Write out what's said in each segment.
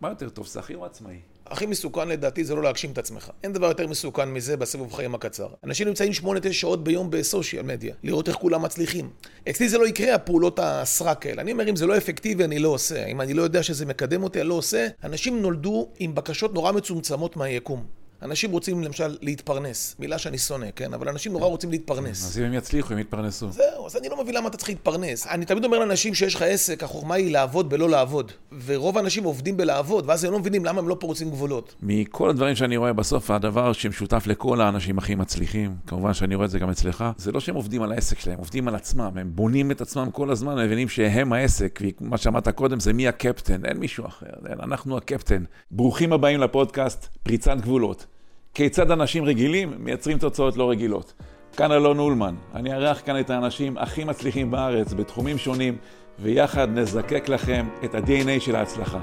מה יותר טוב, שכיר או עצמאי? הכי מסוכן לדעתי זה לא להגשים את עצמך. אין דבר יותר מסוכן מזה בסיבוב חיים הקצר. אנשים נמצאים 8-9 שעות ביום בסושיאל מדיה, לראות איך כולם מצליחים. אצלי זה לא יקרה, הפעולות הסרק האלה. אני אומר, אם זה לא אפקטיבי, אני לא עושה. אם אני לא יודע שזה מקדם אותי, אני לא עושה. אנשים נולדו עם בקשות נורא מצומצמות מהיקום. אנשים רוצים למשל להתפרנס, מילה שאני שונא, כן? אבל אנשים נורא רוצים להתפרנס. אז אם הם יצליחו, הם יתפרנסו. זהו, אז אני לא מבין למה אתה צריך להתפרנס. אני תמיד אומר לאנשים שיש לך עסק, החוכמה היא לעבוד בלא לעבוד. ורוב האנשים עובדים בלעבוד, ואז הם לא מבינים למה הם לא פורצים גבולות. מכל הדברים שאני רואה בסוף, הדבר שמשותף לכל האנשים הכי מצליחים, כמובן שאני רואה את זה גם אצלך, זה לא שהם עובדים על העסק שלהם, עובדים על עצמם, הם בונים את עצמם כל הזמן, מבינים שהם העסק, ומה שאמרת קודם זה מי הקפטן, אין מישהו אחר, אין, אנחנו הקפטן. ברוכים הבאים לפודקאסט פריצת גבולות. כיצד אנשים רגילים מייצרים תוצאות לא רגילות. כאן אלון אולמן, אני אארח כאן את האנשים הכי מצליחים בארץ בתחומים שונים, ויחד נזקק לכם את ה-DNA של ההצלחה.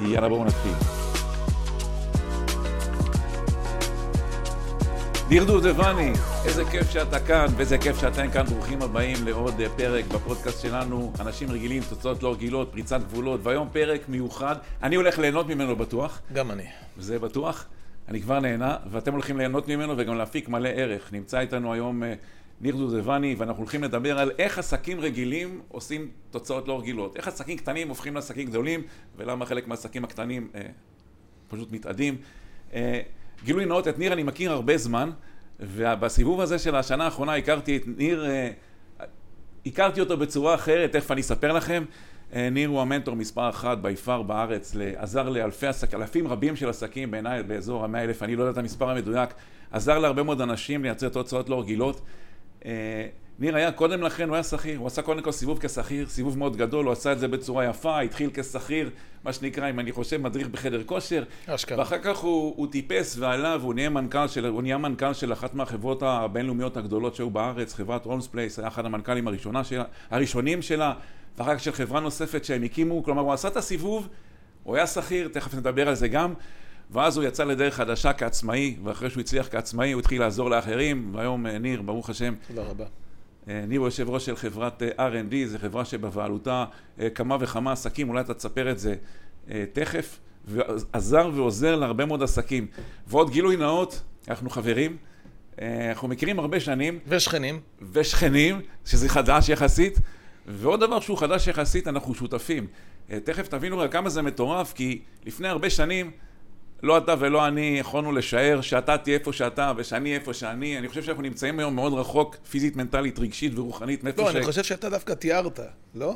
יאללה בואו נתחיל. ניר דובדבני, איזה כיף שאתה כאן, ואיזה כיף שאתם כאן. ברוכים הבאים לעוד פרק בפודקאסט שלנו, אנשים רגילים, תוצאות לא רגילות, פריצת גבולות, והיום פרק מיוחד. אני הולך ליהנות ממנו בטוח. גם אני. זה בטוח. אני כבר נהנה, ואתם הולכים ליהנות ממנו וגם להפיק מלא ערך. נמצא איתנו היום אה, ניר דודבני, ואנחנו הולכים לדבר על איך עסקים רגילים עושים תוצאות לא רגילות. איך עסקים קטנים הופכים לעסקים גדולים, ולמה חלק מהעסקים הקטנים אה, פשוט מתאדים. אה, גילוי נאות, את ניר אני מכיר הרבה זמן, ובסיבוב הזה של השנה האחרונה הכרתי את ניר, אה, הכרתי אותו בצורה אחרת, תכף אני אספר לכם. אה, ניר הוא המנטור מספר אחת בי פאר בארץ, עזר לאלפי עסקים, אלפים רבים של עסקים בעיניי באזור המאה אלף, אני לא יודע את המספר המדויק, עזר להרבה מאוד אנשים לייצר תוצאות לא רגילות. אה, ניר היה קודם לכן, הוא היה שכיר, הוא עשה קודם כל סיבוב כשכיר, סיבוב מאוד גדול, הוא עשה את זה בצורה יפה, התחיל כשכיר, מה שנקרא, אם אני חושב, מדריך בחדר כושר. אשכרה. ואחר כך הוא, הוא טיפס ועלה והוא נהיה מנכ"ל של, הוא נהיה מנכ"ל של אחת מהחברות הבינלאומיות הגדולות שהיו בארץ, חברת הולמס פלייס, היה אחד המנכ"לים הראשונה שלה, הראשונים שלה, ואחר כך של חברה נוספת שהם הקימו, כלומר הוא עשה את הסיבוב, הוא היה שכיר, תכף נדבר על זה גם, ואז הוא יצא לדרך חדשה כעצמאי, ואחרי שהוא הצליח כעצמאי הוא התחיל לעזור לאחרים, והיום אה, ניר, ברוך השם. תודה רבה. אה, ניר הוא יושב ראש של חברת אה, R&D, זו חברה שבבעלותה כמה וכמה עסקים, אולי אתה תספר את זה תכף, ועזר ועוזר להרבה מאוד עסקים. ועוד גילוי נאות, אנחנו חברים, אנחנו מכירים הרבה שנים. ושכנים. ושכנים, שזה חדש יחסית. ועוד דבר שהוא חדש יחסית, אנחנו שותפים. אה, תכף תבינו רק כמה זה מטורף, כי לפני הרבה שנים, לא אתה ולא אני יכולנו לשער שאתה תהיה איפה שאתה ושאני איפה שאני. אני חושב שאנחנו נמצאים היום מאוד רחוק, פיזית, מנטלית, רגשית ורוחנית, מאיפה לא, ש... אני חושב שאתה דווקא תיארת, לא?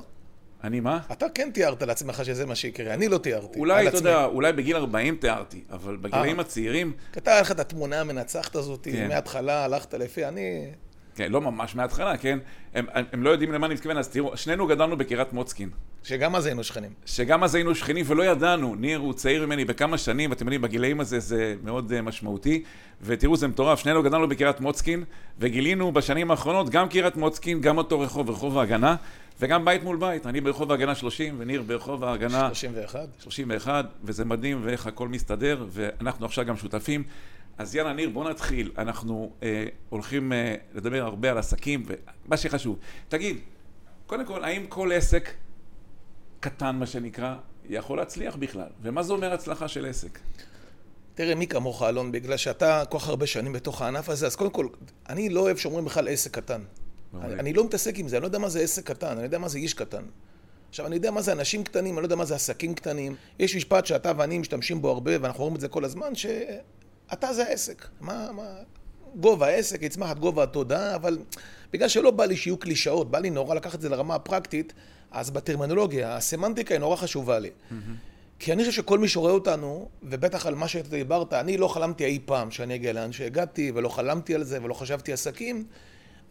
אני מה? אתה כן תיארת לעצמך שזה מה שיקרה, אני לא תיארתי. אולי, אתה יודע, אולי בגיל 40 תיארתי, אבל בגילאים אה. הצעירים... כתב לך את התמונה המנצחת הזאת, כן. מההתחלה הלכת לפי, אני... כן, לא ממש מההתחלה, כן? הם, הם, הם לא יודעים למה אני מתכוון, אז תראו, שנינו גדלנו בקריית מוצקין. שגם אז היינו שכנים. שגם אז היינו שכנים ולא ידענו, ניר הוא צעיר ממני בכמה שנים, ואתם יודעים, בגילאים הזה זה מאוד uh, משמעותי, ותראו, זה מטורף, שנינו גדלנו בקריית מוצקין, וגילינו בשנים האחרונות גם קריית מוצקין, גם אותו רחוב, רחוב ההגנה, וגם בית מול בית, אני ברחוב ההגנה 30, וניר ברחוב ההגנה... 31. 31, וזה מדהים, ואיך הכל מסתדר, ואנחנו עכשיו גם שותפים. אז יאללה, ניר, בוא נתחיל. אנחנו אה, הולכים אה, לדבר הרבה על עסקים, ומה שחשוב. תגיד, קודם כל, האם כל עסק קטן, מה שנקרא, יכול להצליח בכלל? ומה זה אומר הצלחה של עסק? תראה, מי כמוך, אלון, בגלל שאתה כל כך הרבה שנים בתוך הענף הזה, אז קודם כל, אני לא אוהב שאומרים בכלל עסק קטן. אני, אני לא מתעסק עם זה, אני לא יודע מה זה עסק קטן, אני יודע מה זה איש קטן. עכשיו, אני יודע מה זה אנשים קטנים, אני לא יודע מה זה עסקים קטנים. יש משפט שאתה ואני משתמשים בו הרבה, ואנחנו רואים את זה כל הזמן, ש... אתה זה העסק. מה, מה... גובה העסק, יצמח את גובה התודעה, אבל בגלל שלא בא לי שיהיו קלישאות, בא לי נורא לקחת את זה לרמה הפרקטית, אז בטרמינולוגיה, הסמנטיקה היא נורא חשובה לי. Mm-hmm. כי אני חושב שכל מי שרואה אותנו, ובטח על מה שאתה דיברת, אני לא חלמתי אי פעם שאני אגיע לאן שהגעתי, ולא חלמתי על זה, ולא חשבתי עסקים,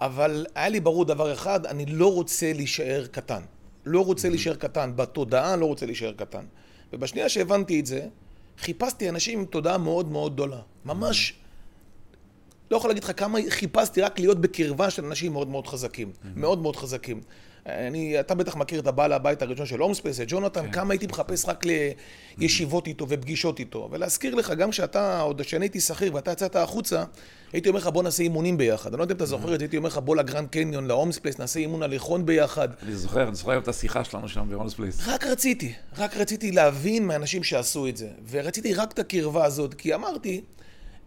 אבל היה לי ברור דבר אחד, אני לא רוצה להישאר קטן. לא רוצה mm-hmm. להישאר קטן. בתודעה לא רוצה להישאר קטן. ובשנייה שהבנתי את זה, חיפשתי אנשים עם תודעה מאוד מאוד גדולה. ממש, לא יכול להגיד לך כמה חיפשתי רק להיות בקרבה של אנשים מאוד מאוד חזקים. מאוד מאוד חזקים. אני, אתה בטח מכיר את הבעל הבית הראשון של הולמס פלייס, את ג'ונתן, כן. כמה הייתי מחפש רק לישיבות איתו ופגישות איתו. ולהזכיר לך, גם כשאתה, עוד כשאני הייתי שכיר ואתה יצאת החוצה, הייתי אומר לך בוא נעשה אימונים ביחד. אני לא יודע אם אתה זוכר את זה, הייתי אומר לך בוא לגרנד קניון, להולמס פלייס, נעשה אימון הליכון ביחד. אני זוכר, אני זוכר את השיחה שלנו שם בהולמס פלייס. רק רציתי, רק רציתי להבין מאנשים שעשו את זה. ורציתי רק את הקרבה הזאת, כי אמרתי,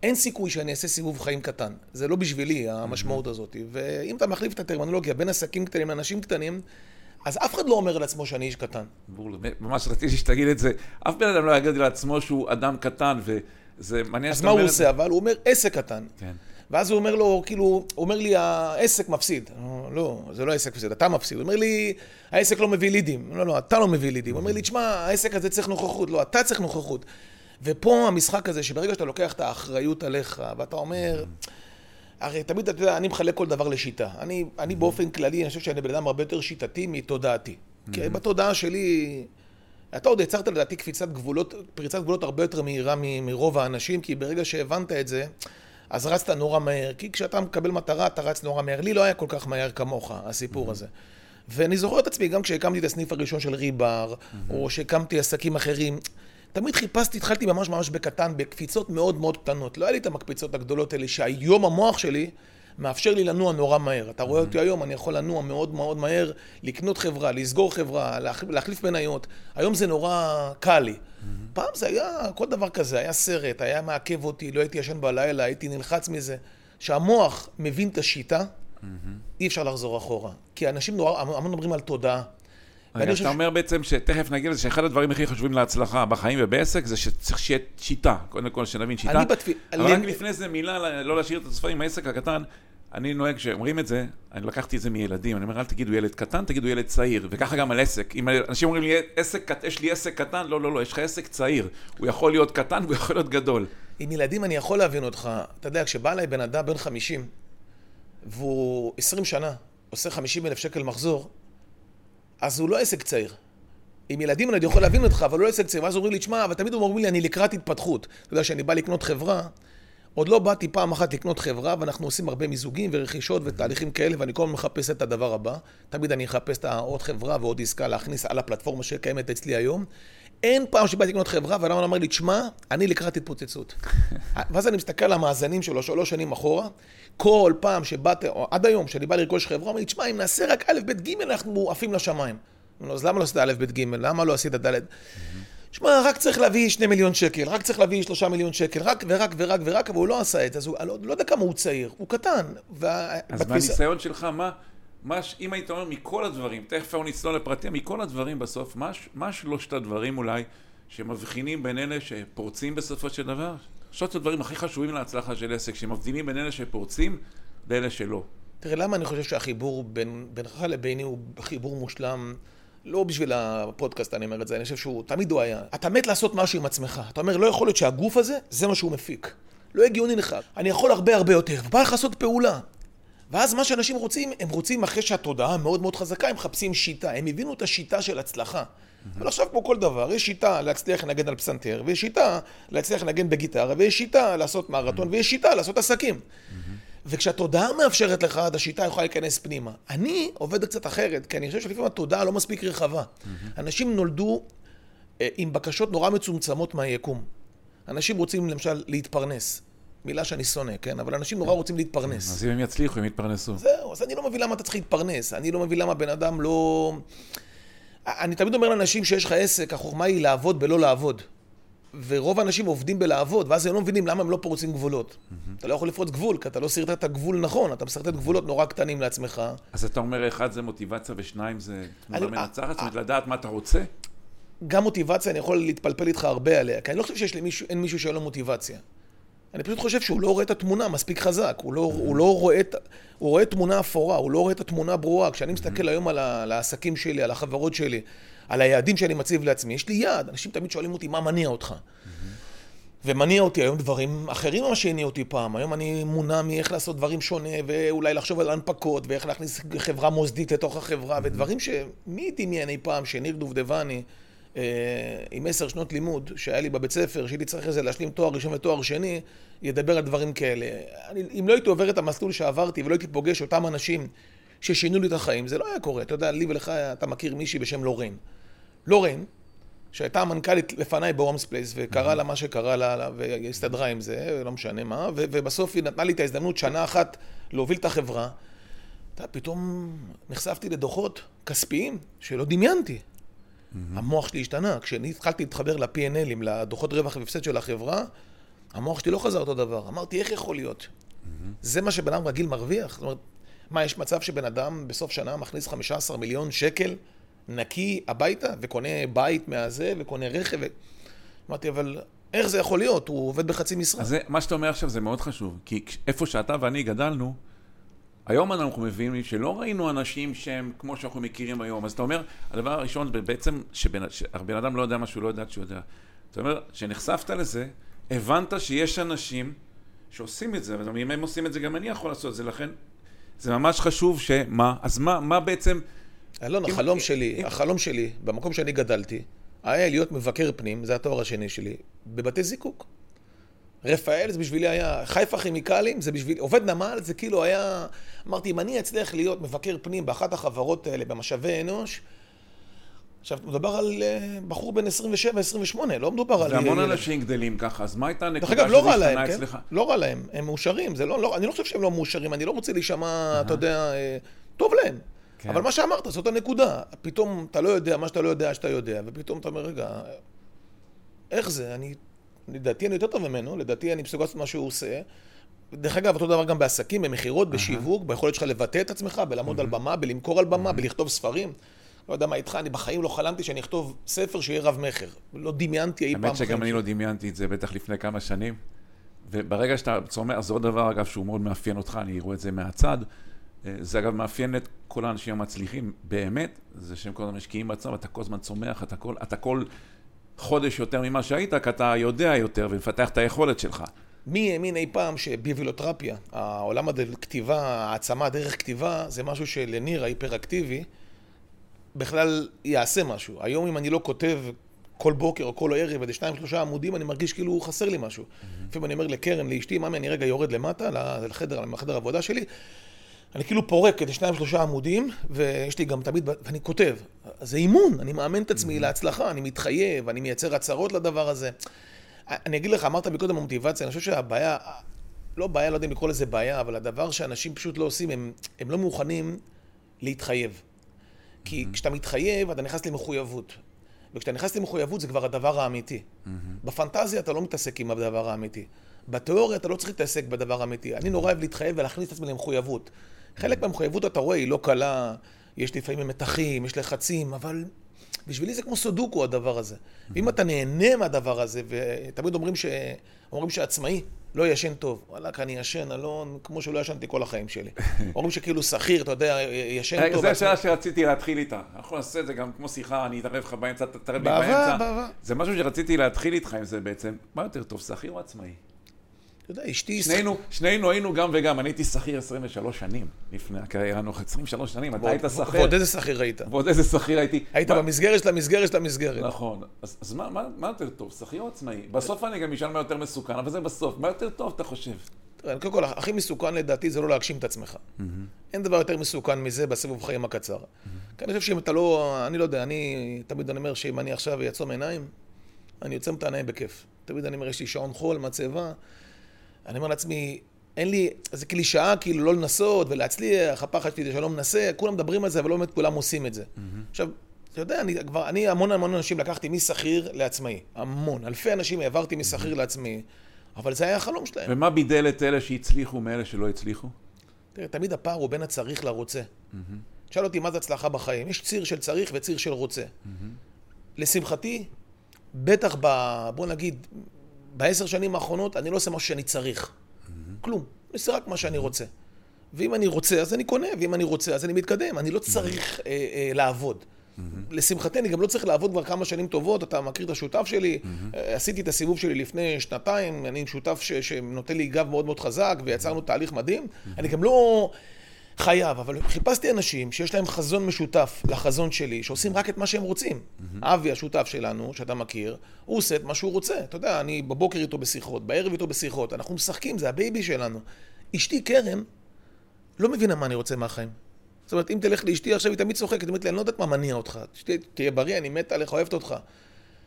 אין סיכוי שאני אעשה סיבוב חיים קטן. זה לא בשבילי, המשמעות הזאת. ואם אתה מחליף את הטרמינולוגיה בין עסקים קטנים לאנשים קטנים, אז אף אחד לא אומר על עצמו שאני איש קטן. ממש רציתי שתגיד את זה. אף בן אדם לא יגיד לעצמו שהוא אדם קטן, וזה מעניין שאתה אומר אז מה הוא עושה? אבל הוא אומר עסק קטן. כן. ואז הוא אומר לו, כאילו, הוא אומר לי, העסק מפסיד. לא, זה לא העסק מפסיד, אתה מפסיד. הוא אומר לי, העסק לא מביא לידים. לא, לא, אתה לא מביא לידים. הוא אומר לי, תשמע, העסק הזה צריך נוכחות. לא, אתה צריך נוכחות. ופה המשחק הזה, שברגע שאתה לוקח את האחריות עליך, ואתה אומר... הרי תמיד, אתה יודע, אני מחלק כל דבר לשיטה. אני, אני באופן כללי, אני חושב שאני בן אדם הרבה יותר שיטתי מתודעתי. כי בתודעה שלי, אתה עוד יצרת לדעתי קפיצת גבולות, פריצת גבולות הרבה יותר מהירה מרוב האנשים, כי ברגע שהבנת את זה, אז רצת נורא מהר. כי כשאתה מקבל מטרה, אתה רץ נורא מהר. לי לא היה כל כך מהר כמוך, הסיפור הזה. ואני זוכר את עצמי, גם כשהקמתי את הסניף הראשון של ריבר, או שהקמתי עסקים אחרים, תמיד חיפשתי, התחלתי ממש ממש בקטן, בקפיצות מאוד מאוד קטנות. לא היה לי את המקפיצות הגדולות האלה, שהיום המוח שלי מאפשר לי לנוע נורא מהר. אתה רואה אותי היום, אני יכול לנוע מאוד מאוד מהר, לקנות חברה, לסגור חברה, להחליף מניות. היום זה נורא קל לי. פעם זה היה, כל דבר כזה, היה סרט, היה מעכב אותי, לא הייתי ישן בלילה, הייתי נלחץ מזה. כשהמוח מבין את השיטה, אי אפשר לחזור אחורה. כי אנשים נורא, המון מדברים על תודעה. רגע, אתה אומר בעצם שתכף נגיד לזה שאחד הדברים הכי חשובים להצלחה בחיים ובעסק זה שצריך שיהיה שיטה, קודם כל שנבין שיטה. אני בתפילה... אבל רק לפני זה מילה, לא להשאיר את הספרים, העסק הקטן. אני נוהג, כשאומרים את זה, אני לקחתי את זה מילדים, אני אומר, אל תגידו ילד קטן, תגידו ילד צעיר, וככה גם על עסק. אם אנשים אומרים לי, עסק, יש לי עסק קטן, לא, לא, לא, יש לך עסק צעיר. הוא יכול להיות קטן והוא יכול להיות גדול. עם ילדים אני יכול להבין אותך. אתה יודע, כשבא אליי בן אדם בן 50, והוא 20 שנה, עושה 50 אלף שקל מחזור, אז הוא לא עסק צעיר. עם ילדים אני יכול להבין אותך, אבל הוא לא עסק צעיר. ואז אומרים לי, תשמע, אבל תמיד אומרים לי, אני לקראת התפתחות. אתה יודע, כשאני בא לקנות חברה, עוד לא באתי פעם אחת לקנות חברה, ואנחנו עושים הרבה מיזוגים ורכישות ותהליכים כאלה, ואני כל הזמן מחפש את הדבר הבא. תמיד אני אחפש את העוד חברה ועוד עסקה להכניס על הפלטפורמה שקיימת אצלי היום. אין פעם שבאתי לקנות חברה, ואדם אמר לי, תשמע, אני לקראת התפוצצות. ואז אני מסתכל על המאזנים שלו שלוש שנים אחורה, כל פעם שבאת, או עד היום, כשאני בא לרכוש חברה, אומר לי, תשמע, אם נעשה רק א', ב', ג', אנחנו עפים לשמיים. אז למה לא עשית א', ב', ג', למה לא עשית ד'? שמע, רק צריך להביא שני מיליון שקל, רק צריך להביא שלושה מיליון שקל, רק ורק ורק ורק, אבל הוא לא עשה את זה, אז הוא לא, לא יודע כמה הוא צעיר, הוא קטן. וה... אז בתפיסה... מהניסיון שלך, מה, מה, אם היית אומר מכל הדברים, תכף אנחנו נצלול לפרטים, מכל הדברים בסוף, מה, מה שלושת הדברים אולי שמבחינים בין אלה שפורצים בסופו של דבר? שלושת הדברים הכי חשובים להצלחה של עסק, שמבדילים בין אלה שפורצים לאלה שלא. תראה, למה אני חושב שהחיבור בין, בינך לביני הוא חיבור מושלם? לא בשביל הפודקאסט אני אומר את זה, אני חושב שהוא, תמיד הוא היה. אתה מת לעשות משהו עם עצמך. אתה אומר, לא יכול להיות שהגוף הזה, זה מה שהוא מפיק. לא הגיוני לך. אני יכול הרבה הרבה יותר, ובא לך לעשות פעולה. ואז מה שאנשים רוצים, הם רוצים אחרי שהתודעה מאוד מאוד חזקה, הם מחפשים שיטה. הם הבינו את השיטה של הצלחה. אבל עכשיו כמו כל דבר, יש שיטה להצליח לנגן על פסנתר, ויש שיטה להצליח לנגן בגיטרה, ויש שיטה לעשות מרתון, ויש שיטה לעשות עסקים. וכשהתודעה מאפשרת לך, אז השיטה יכולה להיכנס פנימה. אני עובד קצת אחרת, כי אני חושב שלפעמים התודעה לא מספיק רחבה. אנשים נולדו אה, עם בקשות נורא מצומצמות מהיקום. אנשים רוצים למשל להתפרנס. מילה שאני שונא, כן? אבל אנשים נורא רוצים להתפרנס. אז אם הם יצליחו, הם יתפרנסו. זהו, אז אני לא מבין למה אתה צריך להתפרנס. אני לא מבין למה בן אדם לא... אני תמיד אומר לאנשים שיש לך עסק, החוכמה היא לעבוד בלא לעבוד. ורוב האנשים עובדים בלעבוד, ואז הם לא מבינים למה הם לא פורצים גבולות. Mm-hmm. אתה לא יכול לפרוץ גבול, כי אתה לא סרטט את הגבול נכון, אתה מסרטט גבולות נורא קטנים לעצמך. אז אתה אומר, אחד זה מוטיבציה ושניים זה תמונה מנצחת? זאת אומרת, לדעת מה אתה רוצה? גם מוטיבציה, אני יכול להתפלפל איתך הרבה עליה, כי אני לא חושב שיש למישהו, אין מישהו שאין לו מוטיבציה. אני פשוט חושב שהוא לא רואה את התמונה מספיק חזק, הוא לא, הוא לא רואה את... הוא רואה תמונה אפורה, הוא לא רואה את התמונה ברורה. כשאני מסתכל היום על, ה, על העסקים שלי, על החברות שלי, על היעדים שאני מציב לעצמי, יש לי יעד. אנשים תמיד שואלים אותי, מה מניע אותך? ומניע אותי היום דברים אחרים ממה שהניע אותי פעם. היום אני מונע מאיך לעשות דברים שונה, ואולי לחשוב על הנפקות, ואיך להכניס חברה מוסדית לתוך החברה, ודברים שמי דמיין אי פעם שניר דובדבני, עם עשר שנות לימוד שהיה לי בבית ספר, שהייתי צריך איזה להשלים תואר ראשון ותואר שני, ידבר על דברים כאלה. אני, אם לא הייתי עובר את המסלול שעברתי ולא הייתי פוגש אותם אנשים ששינו לי את החיים, זה לא היה קורה. אתה יודע, לי ולך, אתה מכיר מישהי בשם לורן. לורן, שהייתה המנכ"לית לפניי בהומס פלייס, וקרה לה מה שקרה לה, והיא הסתדרה עם זה, לא משנה מה, ובסוף היא נתנה לי את ההזדמנות שנה אחת להוביל את החברה. אתה פתאום נחשפתי לדוחות כספיים שלא דמיינתי. המוח שלי השתנה. כשאני התחלתי להתחבר ל-P&L'ים, לדוחות רווח והפסד של החברה, המוח שלי לא חזר אותו דבר. אמרתי, איך יכול להיות? זה מה שבן אדם רגיל מרוויח? זאת אומרת, מה, יש מצב שבן אדם בסוף שנה מכניס 15 מיליון שקל נקי הביתה, וקונה בית מהזה, וקונה רכב? ו... אמרתי, אבל איך זה יכול להיות? הוא עובד בחצי משרה. אז זה, מה שאתה אומר עכשיו זה מאוד חשוב, כי איפה שאתה ואני גדלנו, היום אנחנו מבינים שלא ראינו אנשים שהם כמו שאנחנו מכירים היום. אז אתה אומר, הדבר הראשון בעצם, שהבן אדם לא יודע מה שהוא לא יודע שהוא יודע. אתה אומר, כשנחשפת לזה, הבנת שיש אנשים שעושים את זה, ואם הם עושים את זה, גם אני יכול לעשות את זה, לכן זה ממש חשוב שמה, אז מה, מה בעצם... אלון, החלום שלי, החלום שלי, במקום שאני גדלתי, היה להיות מבקר פנים, זה התואר השני שלי, בבתי זיקוק. רפאל זה בשבילי היה, חיפה כימיקלים זה בשבילי, עובד נמל זה כאילו היה, אמרתי, אם אני אצליח להיות מבקר פנים באחת החברות האלה במשאבי אנוש, עכשיו, מדובר על uh, בחור בן 27-28, לא מדובר על... זה המון אנשים גדלים ככה, אז מה הייתה הנקודה שזה לא השתנה כן? אצלך? לא רע להם, הם מאושרים, זה לא, לא, אני לא חושב שהם לא מאושרים, אני לא רוצה להישמע, אתה יודע, uh, טוב להם. כן. אבל מה שאמרת, זאת הנקודה. פתאום אתה לא יודע מה שאתה לא יודע שאתה יודע, ופתאום אתה אומר, רגע, איך זה? אני לדעתי אני יותר טוב ממנו, לדעתי אני מסוגל לעשות מה שהוא עושה. דרך אגב, אותו דבר גם בעסקים, במכירות, בשיווק, ביכולת שלך לבטא את עצמך, בלעמוד על במה, בלמכור על במה, בלכתוב ספרים. לא יודע מה איתך, אני בחיים לא חלמתי שאני אכתוב ספר שיהיה רב-מכר. לא דמיינתי אי פעם. האמת שגם אני לא דמיינתי את זה, בטח לפני כמה שנים. וברגע שאתה צומח, זה עוד דבר, אגב, שהוא מאוד מאפיין אותך, אני רואה את זה מהצד. אה, זה אגב מאפיין את כל האנשים המצליחים, באמת, זה שהם כל הזמן משקיעים בעצמם, אתה כל הזמן צומח, אתה כל, אתה כל חודש יותר ממה שהיית, כי אתה יודע יותר ומפתח את היכולת שלך. מי האמין אי פעם שביבילותרפיה, העולם הכתיבה, העצמה דרך כתיבה, זה משהו שלניר ההיפראקטיבי בכלל יעשה משהו. היום אם אני לא כותב כל בוקר או כל ערב איזה שניים שלושה עמודים, אני מרגיש כאילו חסר לי משהו. לפעמים אני אומר לקרן, לאשתי, ממי, אני רגע יורד למטה, לחדר, לחדר העבודה שלי, אני כאילו פורק איזה שניים שלושה עמודים, ויש לי גם תמיד, ואני כותב. זה אימון, אני מאמן את עצמי להצלחה, אני מתחייב, אני מייצר הצהרות לדבר הזה. אני אגיד לך, אמרת מקודם המוטיבציה, אני חושב שהבעיה, לא בעיה, לא יודע אם לקרוא לזה בעיה, אבל הדבר שאנשים פשוט לא עושים, הם, הם לא מוכנים להתחייב. כי כשאתה מתחייב, אתה נכנס למחויבות. וכשאתה נכנס למחויבות זה כבר הדבר האמיתי. בפנטזיה אתה לא מתעסק עם הדבר האמיתי. בתיאוריה אתה לא צריך להתעסק בדבר האמיתי. אני נורא אוהב להתחייב ולהכניס את עצמי למחויבות. חלק מהמחויבות, אתה רואה, היא לא קלה, יש לפעמים מתחים, יש לחצים, אבל בשבילי זה כמו סודוקו הדבר הזה. ואם אתה נהנה מהדבר הזה, ותמיד אומרים, ש... אומרים שעצמאי לא ישן טוב. וואלכ, אני ישן, אלון, כמו שלא ישנתי כל החיים שלי. אומרים שכאילו שכיר, אתה יודע, ישן טוב. זו השאלה שרציתי להתחיל איתה. אנחנו נעשה את זה גם כמו שיחה, אני אתערב לך באמצע, תתערב לי באמצע. זה משהו שרציתי להתחיל איתך עם זה בעצם. מה יותר טוב, שכיר או עצמאי? יודע, אשתי... שנינו, שנינו היינו גם וגם. אני הייתי שכיר 23 שנים לפני הקריירה הנוכחית. 23 שנים, אתה היית שכיר. ועוד איזה שכיר היית? ועוד איזה שכיר הייתי. היית במסגרת של המסגרת של המסגרת. נכון. אז מה יותר טוב, שכיר או עצמאי? בסוף אני גם אשאל מה יותר מסוכן, אבל זה בסוף. מה יותר טוב, אתה חושב? קודם כל, הכי מסוכן לדעתי זה לא להגשים את עצמך. אין דבר יותר מסוכן מזה בסיבוב חיים הקצר. כי אני חושב שאם אתה לא, אני לא יודע, אני תמיד אני אומר שאם אני עכשיו אעצום עיניים, אני יוצא את העיניים בכיף. תמיד אני אומר, יש לי שעון חול, מצבה. אני אומר לעצמי, אין לי, זה קלישאה כאילו לא לנסות ולהצליח, הפחד שלי זה שלא מנסה, כולם מדברים על זה, אבל לא באמת כולם עושים את זה. Mm-hmm. עכשיו, אתה יודע, אני כבר, אני המון המון אנשים לקחתי משכיר לעצמאי. המון. אלפי אנשים העברתי משכיר mm-hmm. לעצמי, אבל זה היה החלום שלהם. ומה בידל את אלה שהצליחו מאלה שלא הצליחו? תראה, תמיד הפער הוא בין הצריך לרוצה. Mm-hmm. שאל אותי מה זה הצלחה בחיים. יש ציר של צריך וציר של רוצה. Mm-hmm. לשמחתי, בטח ב... בוא נגיד, בעשר שנים האחרונות אני לא עושה משהו שאני צריך. כלום. אני עושה רק מה שאני רוצה. ואם אני רוצה, אז אני קונה, ואם אני רוצה, אז אני מתקדם. אני לא צריך אה, אה, לעבוד. Mm-hmm. לשמחתי, אני גם לא צריך לעבוד כבר כמה שנים טובות, אתה מכיר את השותף שלי, mm-hmm. עשיתי את הסיבוב שלי לפני שנתיים, אני עם שותף ש, שנותן לי גב מאוד מאוד חזק, ויצרנו תהליך מדהים. Mm-hmm. אני גם לא... חייב, אבל חיפשתי אנשים שיש להם חזון משותף לחזון שלי, שעושים רק את מה שהם רוצים. Mm-hmm. אבי, השותף שלנו, שאתה מכיר, הוא עושה את מה שהוא רוצה. אתה יודע, אני בבוקר איתו בשיחות, בערב איתו בשיחות, אנחנו משחקים, זה הבייבי שלנו. אשתי, קרן, לא מבינה מה אני רוצה מהחיים. זאת אומרת, אם תלך לאשתי עכשיו, היא תמיד צוחקת, היא אומרת לי, אני לא יודעת מה מניע אותך. תהיה בריא, אני מתה עליך, אוהבת אותך.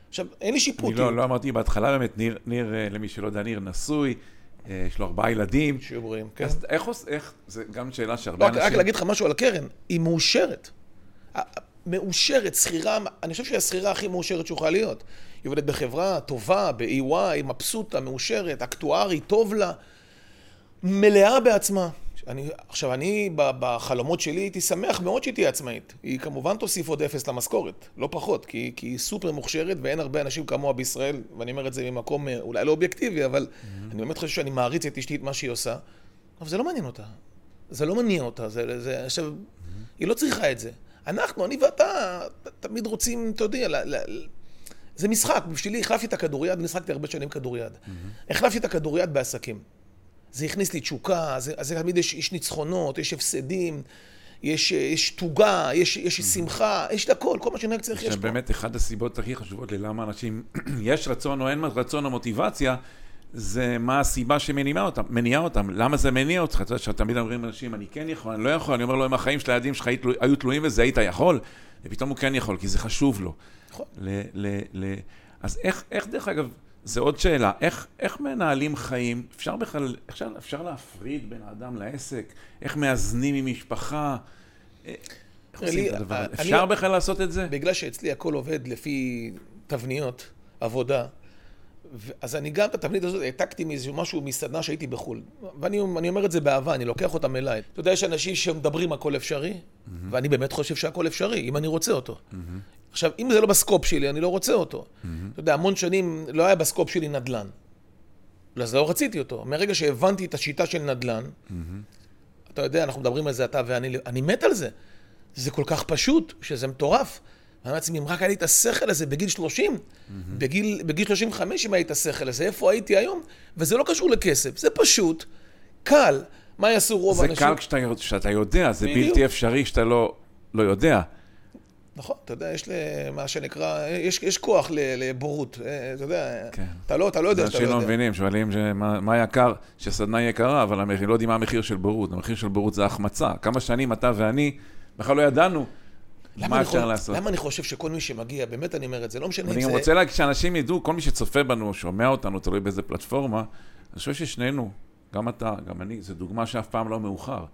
עכשיו, אין לי שיפוט. אני לא, לא אמרתי בהתחלה באמת, ניר, ניר, אה, למי שלא יודע, ניר נשוי, יש לו ארבעה ילדים. שיהיו בריאים, כן. אז איך, איך, זה גם שאלה שהרבה לא, אנשים... רק להגיד לך משהו על הקרן, היא מאושרת. מאושרת, שכירה, אני חושב שהיא השכירה הכי מאושרת שיכולה להיות. היא עובדת בחברה טובה, ב-EY, מבסוטה, מאושרת, אקטוארי, טוב לה, מלאה בעצמה. אני, עכשיו, אני בחלומות שלי הייתי שמח מאוד שהיא תהיה עצמאית. היא כמובן תוסיף עוד אפס למשכורת, לא פחות, כי, כי היא סופר מוכשרת ואין הרבה אנשים כמוה בישראל, ואני אומר את זה ממקום אה, אולי לא אובייקטיבי, אבל mm-hmm. אני באמת חושב שאני מעריץ את אשתי, את מה שהיא עושה, אבל זה לא מעניין אותה. זה לא מניע אותה. זה, זה, עכשיו, mm-hmm. היא לא צריכה את זה. אנחנו, אני ואתה, תמיד רוצים, אתה יודע, ל, ל, זה משחק. בשבילי החלפתי את הכדוריד, אני שחקתי הרבה שנים כדוריד. Mm-hmm. החלפתי את הכדוריד בעסקים. זה הכניס לי תשוקה, זה, זה תמיד יש, יש ניצחונות, יש הפסדים, יש, יש תוגה, יש, יש שמחה, יש את הכל, כל מה שנהג צריך יש פה. באמת, אחת הסיבות הכי חשובות ללמה אנשים, יש רצון או אין רצון או מוטיבציה, זה מה הסיבה שמניעה אותם, מניעה אותם. למה זה מניע אותך? אתה יודע שתמיד אומרים אנשים, אני כן יכול, אני לא יכול, אני אומר לו, אם החיים של הילדים שלך היו תלויים בזה, היית יכול? ופתאום הוא כן יכול, כי זה חשוב לו. נכון. אז איך, איך דרך אגב, זה עוד שאלה, איך, איך מנהלים חיים? אפשר בכלל, אפשר, אפשר להפריד בין האדם לעסק? איך מאזנים עם משפחה? אה, איך עושים את הדבר הזה? אפשר בכלל לעשות את זה? בגלל שאצלי הכל עובד לפי תבניות, עבודה, אז אני גם את התבנית הזאת העתקתי מאיזה משהו, מסדנה שהייתי בחו"ל. ואני אומר את זה באהבה, אני לוקח אותם אליי. אתה יודע, יש אנשים שמדברים הכל אפשרי, mm-hmm. ואני באמת חושב שהכל אפשרי, אם אני רוצה אותו. Mm-hmm. עכשיו, אם זה לא בסקופ שלי, אני לא רוצה אותו. Mm-hmm. אתה יודע, המון שנים לא היה בסקופ שלי נדל"ן. אז לא רציתי אותו. מרגע שהבנתי את השיטה של נדל"ן, mm-hmm. אתה יודע, אנחנו מדברים על זה אתה ואני, אני מת על זה. זה כל כך פשוט, שזה מטורף. אני אומר לעצמי, אם רק היה לי את השכל הזה בגיל 30, mm-hmm. בגיל, בגיל 35, אם היה לי את השכל הזה, איפה הייתי היום? וזה לא קשור לכסף, זה פשוט, קל. מה יעשו רוב האנשים? זה קל כשאתה, כשאתה יודע, זה בדיוק. בלתי אפשרי כשאתה לא, לא יודע. נכון, אתה יודע, יש מה שנקרא, יש, יש כוח לבורות, אה, אתה יודע, כן. אתה, לא, אתה לא יודע שאתה לא יודע. אנשים לא מבינים, שואלים שמה, מה יקר, שסדנה יקרה, אבל המחיר, לא יודעים מה המחיר של בורות, המחיר של בורות זה החמצה. כמה שנים אתה ואני בכלל לא ידענו מה אפשר יכול, לעשות. למה אני חושב שכל מי שמגיע, באמת אני אומר את זה, לא משנה אם זה... אני רוצה להגיד שאנשים ידעו, כל מי שצופה בנו, שומע אותנו, תלוי באיזה פלטפורמה, אני חושב ששנינו, גם אתה, גם אני, זו דוגמה שאף פעם לא מאוחר.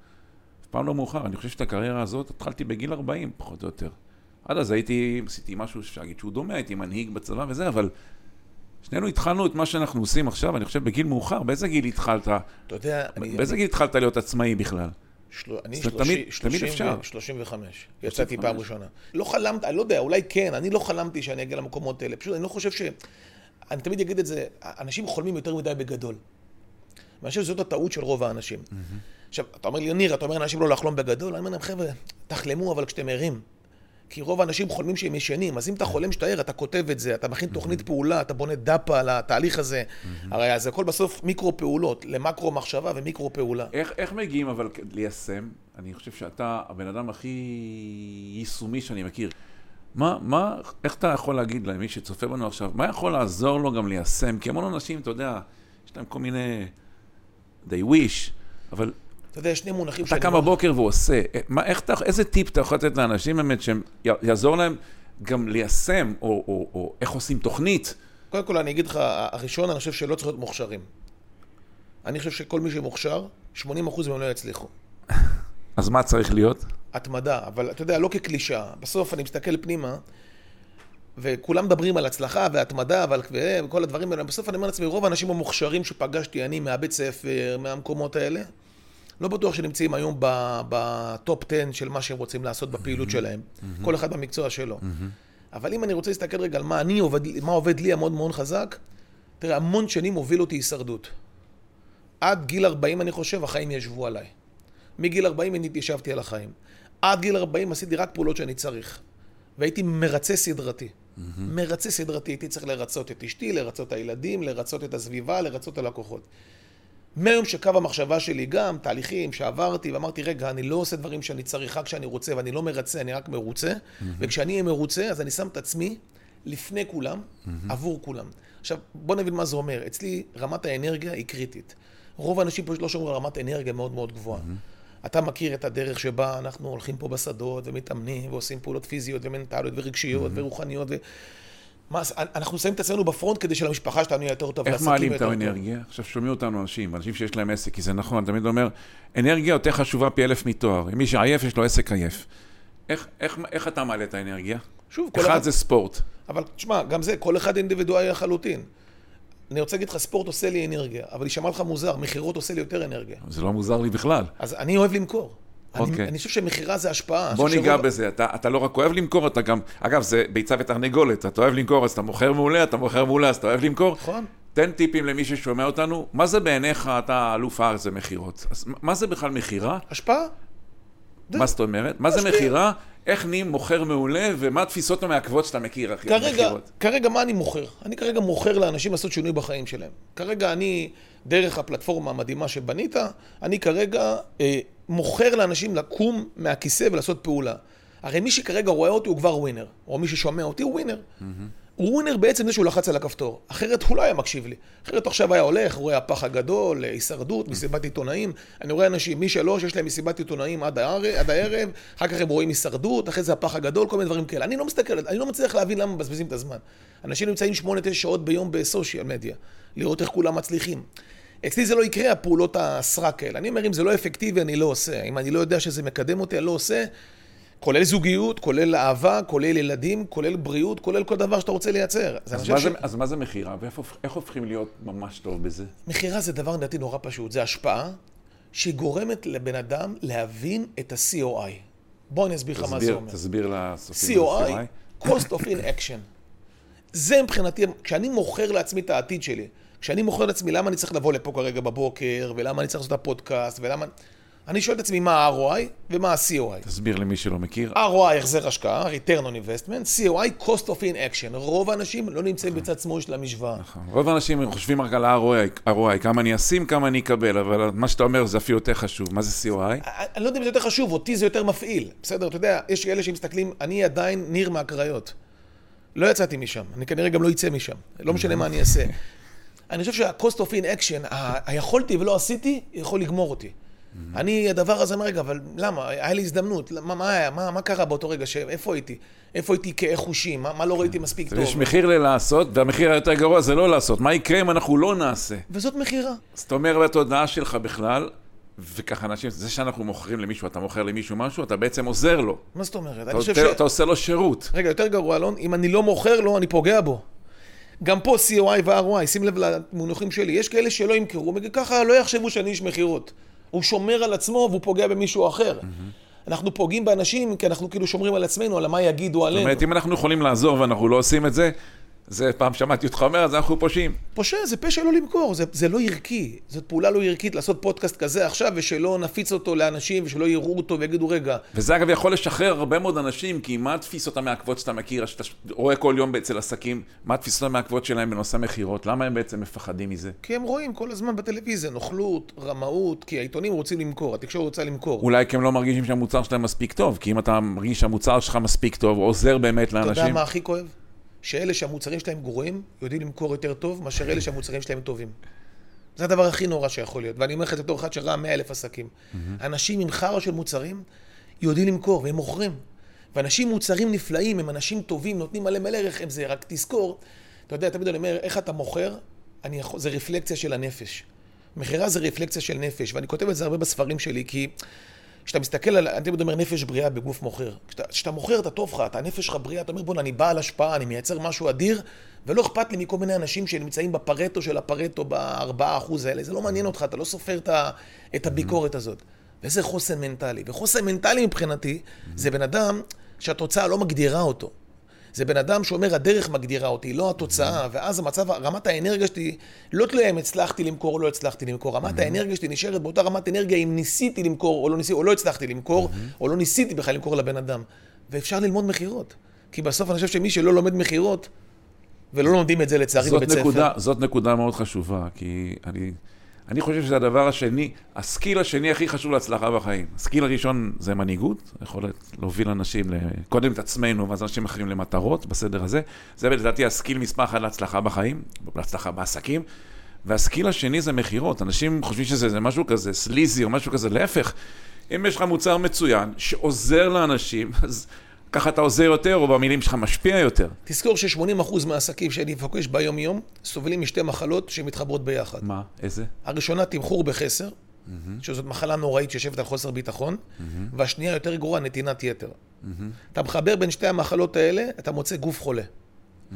אף פעם לא מאוחר. אני חושב שאת הקריירה הזאת התחלתי בגיל 40, פחות או יותר. עד אז הייתי, עשיתי משהו שאפשר להגיד שהוא דומה, הייתי מנהיג בצבא וזה, אבל שנינו התחלנו את מה שאנחנו עושים עכשיו, אני חושב בגיל מאוחר. באיזה גיל התחלת? אתה יודע, באיזה גיל התחלת להיות עצמאי בכלל? אני תמיד אפשר. 35, יצאתי פעם ראשונה. לא חלמת, אני לא יודע, אולי כן, אני לא חלמתי שאני אגיע למקומות האלה. פשוט אני לא חושב ש... אני תמיד אגיד את זה, אנשים חולמים יותר מדי בגדול. ואני חושב שזאת הטעות של רוב האנשים. עכשיו, אתה אומר לי, ניר, אתה אומר לאנשים לא לחלום בגדול? אני אומר להם, חבר'ה, תחלמו אבל כשאתם ערים. כי רוב האנשים חולמים שהם ישנים, אז אם אתה חולם שאתה ער, אתה כותב את זה, אתה מכין תוכנית פעולה, אתה בונה דאפה על התהליך הזה. הרי זה הכל בסוף מיקרו פעולות, למקרו מחשבה ומיקרו פעולה. איך, איך מגיעים אבל ליישם? אני חושב שאתה הבן אדם הכי יישומי שאני מכיר. מה, מה, איך אתה יכול להגיד למי שצופה בנו עכשיו, מה יכול לעזור לו גם ליישם? כי המון אנשים, אתה יודע, יש להם כל מיני, they wish, אבל אתה יודע, יש שני מונחים שאני... אתה קם בבוקר ועושה. מה, איך אתה, איזה טיפ אתה יכול לתת לאנשים באמת שיעזור להם גם ליישם, או, או, או איך עושים תוכנית? קודם כל, אני אגיד לך, הראשון, אני חושב שלא צריך להיות מוכשרים. אני חושב שכל מי שמוכשר, 80% מהם לא יצליחו. אז מה צריך להיות? התמדה, אבל אתה יודע, לא כקלישאה. בסוף אני מסתכל פנימה, וכולם מדברים על הצלחה והתמדה ועל וכל הדברים האלה. בסוף אני אומר לעצמי, רוב האנשים המוכשרים שפגשתי אני מהבית ספר, מהמקומות האלה, לא בטוח שנמצאים היום בטופ 10 של מה שהם רוצים לעשות בפעילות שלהם. כל אחד במקצוע שלו. אבל אם אני רוצה להסתכל רגע על מה אני עובד, מה עובד לי המאוד מאוד חזק, תראה, המון שנים הוביל אותי הישרדות. עד גיל 40, אני חושב, החיים ישבו עליי. מגיל 40 אני התיישבתי על החיים. עד גיל 40 עשיתי רק פעולות שאני צריך. והייתי מרצה סדרתי. Mm-hmm. מרצה סדרתי, הייתי צריך לרצות את אשתי, לרצות את הילדים, לרצות את הסביבה, לרצות את הלקוחות. מהיום שקו המחשבה שלי גם, תהליכים שעברתי, ואמרתי, רגע, אני לא עושה דברים שאני צריך רק כשאני רוצה, ואני לא מרצה, אני רק מרוצה, mm-hmm. וכשאני אהיה מרוצה, אז אני שם את עצמי לפני כולם, mm-hmm. עבור כולם. עכשיו, בוא נבין מה זה אומר. אצלי רמת האנרגיה היא קריטית. רוב האנשים פה לא שומרים על רמת אנרגיה מאוד מאוד גבוהה. Mm-hmm. אתה מכיר את הדרך שבה אנחנו הולכים פה בשדות ומתאמנים ועושים פעולות פיזיות ומנטליות ורגשיות mm-hmm. ורוחניות. ו... מה, אנחנו שמים את עצמנו בפרונט כדי שלמשפחה שלנו יהיה יותר טוב. איך מעלים את האנרגיה? עכשיו שומעים אותנו אנשים, אנשים שיש להם עסק, כי זה נכון, אני תמיד אומר, אנרגיה יותר חשובה פי אלף מתואר. מי שעייף, יש לו עסק עייף. איך, איך, איך אתה מעלה את האנרגיה? שוב, כל אחד... אחד זה ספורט. אבל תשמע, גם זה, כל אחד אינדיבידואלי לחלוטין. אני רוצה להגיד לך, ספורט עושה לי אנרגיה, אבל יישמע לך מוזר, מכירות עושה לי יותר אנרגיה. זה לא מוזר לי בכלל. אז אני אוהב למכור. אוקיי. אני, אני חושב שמכירה זה השפעה. בוא ניגע שרוב... בזה, אתה, אתה לא רק אוהב למכור, אתה גם, אגב, זה ביצה ותרנגולת, אתה אוהב למכור, אז אתה מוכר מעולה, אתה מוכר מעולה, אז אתה אוהב למכור. נכון. תן טיפים למי ששומע אותנו, מה זה בעיניך, אתה אלוף הארץ במכירות? אז מה זה בכלל מכירה? השפעה. מה זאת אומרת? מה זה מכירה? איך נהיים מוכר מעולה, ומה התפיסות המעכבות שאתה מכיר, אחי, כרגע, כרגע מה אני מוכר? אני כרגע מוכר לאנשים לעשות שינוי בחיים שלהם. כרגע אני, דרך הפלטפורמה המדהימה שבנית, אני כרגע אה, מוכר לאנשים לקום מהכיסא ולעשות פעולה. הרי מי שכרגע רואה אותי הוא כבר ווינר, או מי ששומע אותי הוא ווינר. הוא ווינר בעצם זה שהוא לחץ על הכפתור, אחרת הוא לא היה מקשיב לי. אחרת עכשיו היה הולך, רואה הפח הגדול, הישרדות, מסיבת עיתונאים. אני רואה אנשים, מי שלא, שיש להם מסיבת עיתונאים עד, הערב, עד הערב, אחר כך הם רואים הישרדות, אחרי זה הפח הגדול, כל מיני דברים כאלה. אני לא מסתכל, אני לא מצליח להבין למה מבזבזים את הזמן. אנשים נמצאים 8-9 שעות ביום בסושיאל מדיה, לראות איך כולם מצליחים. אצלי זה לא יקרה, הפעולות הסרק האלה. אני אומר, אם זה לא אפקטיבי, אני לא עושה. אם אני לא יודע שזה מקדם אותי, אני לא עושה. כולל זוגיות, כולל אהבה, כולל ילדים, כולל בריאות, כולל כל דבר שאתה רוצה לייצר. אז, אז, מה, ש... זה, אז מה זה מכירה? ואיך הופכים להיות ממש טוב בזה? מכירה זה דבר לדעתי נורא פשוט. זה השפעה שגורמת לבן אדם להבין את ה-COI. בוא אני אסביר לך מה זה אומר. תסביר לסופים. COI, cost of in action. זה מבחינתי, כשאני מוכר לעצמי את העתיד שלי, כשאני מוכר לעצמי למה אני צריך לבוא לפה כרגע בבוקר, ולמה אני צריך לעשות את הפודקאסט, ולמה... אני שואל את עצמי מה ה-ROI ומה ה-COI. תסביר למי שלא מכיר. ROI, החזר השקעה, return on investment, COI, cost of in action. רוב האנשים לא נמצאים בצד שמאל של המשוואה. נכון. רוב האנשים חושבים רק על ה-ROI, כמה אני אשים, כמה אני אקבל, אבל מה שאתה אומר זה אפילו יותר חשוב. מה זה COI? אני לא יודע אם זה יותר חשוב, אותי זה יותר מפעיל. בסדר, אתה יודע, יש כאלה שמסתכלים, אני עדיין ניר מהקריות. לא יצאתי משם, אני כנראה גם לא אצא משם. לא משנה מה אני אעשה. אני חושב שה-cost of in action, היכולתי ולא עשיתי, יכול לגמור אותי. Mm-hmm. אני, הדבר הזה, אומר, רגע, אבל למה? היה לי הזדמנות, מה, מה היה? מה, מה קרה באותו רגע? ש... איפה הייתי? איפה הייתי כחושים? מה, מה לא ראיתי מספיק טוב? יש מחיר ללעשות, והמחיר היותר גרוע זה לא לעשות. מה יקרה אם אנחנו לא נעשה? וזאת מכירה. זאת אומרת, בתודעה שלך בכלל, וככה אנשים, זה שאנחנו מוכרים למישהו, אתה מוכר למישהו משהו, אתה בעצם עוזר לו. מה זאת אומרת? אתה, ש... אתה עושה לו שירות. רגע, יותר גרוע, אלון, אם אני לא מוכר לו, אני פוגע בו. גם פה COI ו-ROI, שים לב למונחים שלי, יש כאלה שלא ימכרו, ככה לא יחשבו שאני איש מכירות. הוא שומר על עצמו והוא פוגע במישהו אחר. אנחנו פוגעים באנשים כי אנחנו כאילו שומרים על עצמנו, על מה יגידו עלינו. זאת אומרת, אם אנחנו יכולים לעזור ואנחנו לא עושים את זה, זה פעם שמעתי אותך אומר, אז אנחנו פושעים. פושע, זה פשע לא למכור, זה, זה לא ערכי. זאת פעולה לא ערכית לעשות פודקאסט כזה עכשיו, ושלא נפיץ אותו לאנשים, ושלא יראו אותו ויגידו, רגע. וזה אגב יכול לשחרר הרבה מאוד אנשים, כי מה התפיסות המעכבות שאתה מכיר, שאתה רואה כל יום אצל עסקים, מה התפיסות המעכבות שלהם בנושא מכירות? למה הם בעצם מפחדים מזה? כי הם רואים כל הזמן בטלוויזיה נוכלות, רמאות, כי העיתונים רוצים למכור, התקשורת רוצה למכור. אולי כי הם לא מרגישים שהמוצר שלהם מספיק טוב, כי אם אתה מרגיש שהמוצר שלך מספיק טוב, עוזר באמת לאנשים. אתה יודע מה הכי כואב? שאלה שהמוצרים שלהם גרועים, יודעים למכור יותר טוב, מאשר אלה שהמוצרים שלהם טובים. זה הדבר הכי נורא שיכול להיות. ואני אומר לך את זה בתור אחד שראה מאה אלף עסקים. Mm-hmm. אנשים עם חרא של מוצרים יודעים למכור, והם מוכרים. ואנשים מוצרים נפלאים, הם אנשים טובים, נותנים מלא מלא ערך, זה, רק תזכור, אתה יודע, תמיד אני אומר, איך אתה מוכר, אני יכול, זה רפלקציה של הנפש. מכירה זה רפלקציה של נפש, ואני כותב את זה הרבה בספרים שלי, כי כשאתה מסתכל על, אני תמיד אומר נפש בריאה בגוף מוכר. כשאתה מוכר, אתה טוב לך, אתה הנפש שלך בריאה, אתה אומר בוא'נה, אני בעל השפעה, אני מייצר משהו אדיר, ולא אכפת לי מכל מיני אנשים שנמצאים בפרטו של הפרטו, בארבעה אחוז האלה, זה לא מעניין אותך, אתה לא סופר את הביקורת הזאת. וזה חוסן מנטלי. וחוסן מנטלי מבחינתי, זה בן אדם שהתוצאה לא מגדירה אותו. זה בן אדם שאומר, הדרך מגדירה אותי, לא התוצאה, ואז המצב, רמת האנרגיה שלי לא תלויה אם הצלחתי למכור או לא הצלחתי למכור. רמת האנרגיה שלי נשארת באותה רמת אנרגיה אם ניסיתי למכור או לא ניסיתי, או לא הצלחתי למכור, או לא ניסיתי בכלל למכור לבן אדם. ואפשר ללמוד מכירות. כי בסוף אני חושב שמי שלא לומד מכירות, ולא לומדים את זה לצערי בבית ספר. זאת נקודה מאוד חשובה, כי אני... אני חושב שזה הדבר השני, הסקיל השני הכי חשוב להצלחה בחיים. הסקיל הראשון זה מנהיגות, יכולת להוביל אנשים, קודם את עצמנו ואז אנשים אחרים למטרות, בסדר הזה. זה לדעתי הסקיל מספר אחת להצלחה בחיים, להצלחה בעסקים. והסקיל השני זה מכירות. אנשים חושבים שזה משהו כזה סליזי או משהו כזה, להפך. אם יש לך מוצר מצוין שעוזר לאנשים, אז ככה אתה עוזר יותר, או במילים שלך משפיע יותר. תזכור ש-80% מהעסקים שאני פוגש ביום-יום סובלים משתי מחלות שמתחברות ביחד. מה? איזה? הראשונה, תמחור בחסר, mm-hmm. שזאת מחלה נוראית שיושבת על חוסר ביטחון, mm-hmm. והשנייה, יותר גרועה, נתינת יתר. Mm-hmm. אתה מחבר בין שתי המחלות האלה, אתה מוצא גוף חולה. Mm-hmm.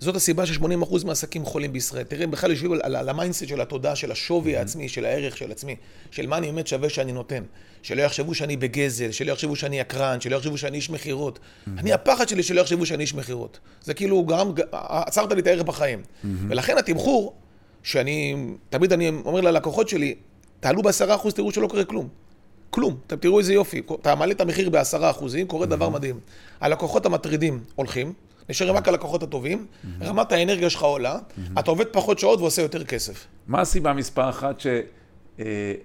זאת הסיבה ש-80% מהעסקים חולים בישראל. תראה, בכלל יושבים על, על ה mindset של התודעה, של השווי העצמי, של הערך של עצמי, של מה אני באמת שווה שאני נותן. שלא יחשבו שאני בגזל, שלא יחשבו שאני יקרן, שלא יחשבו שאני איש מכירות. אני, הפחד שלי שלא יחשבו שאני איש מכירות. זה כאילו גרם, עצרת לי את הערך בחיים. ולכן התמחור, שאני, תמיד אני אומר ללקוחות שלי, תעלו בעשרה אחוז, תראו שלא קורה כלום. כלום. אתם תראו איזה יופי. אתה מעלה את המחיר בעשרה אחוזים, קורה דבר מדהים. הלקוחות המטרידים הולכים, נשארים רק הלקוחות הטובים, רמת האנרגיה שלך עולה, אתה עובד פחות שעות ועושה יותר כסף. מה הסיבה מספר אחת ש... אה,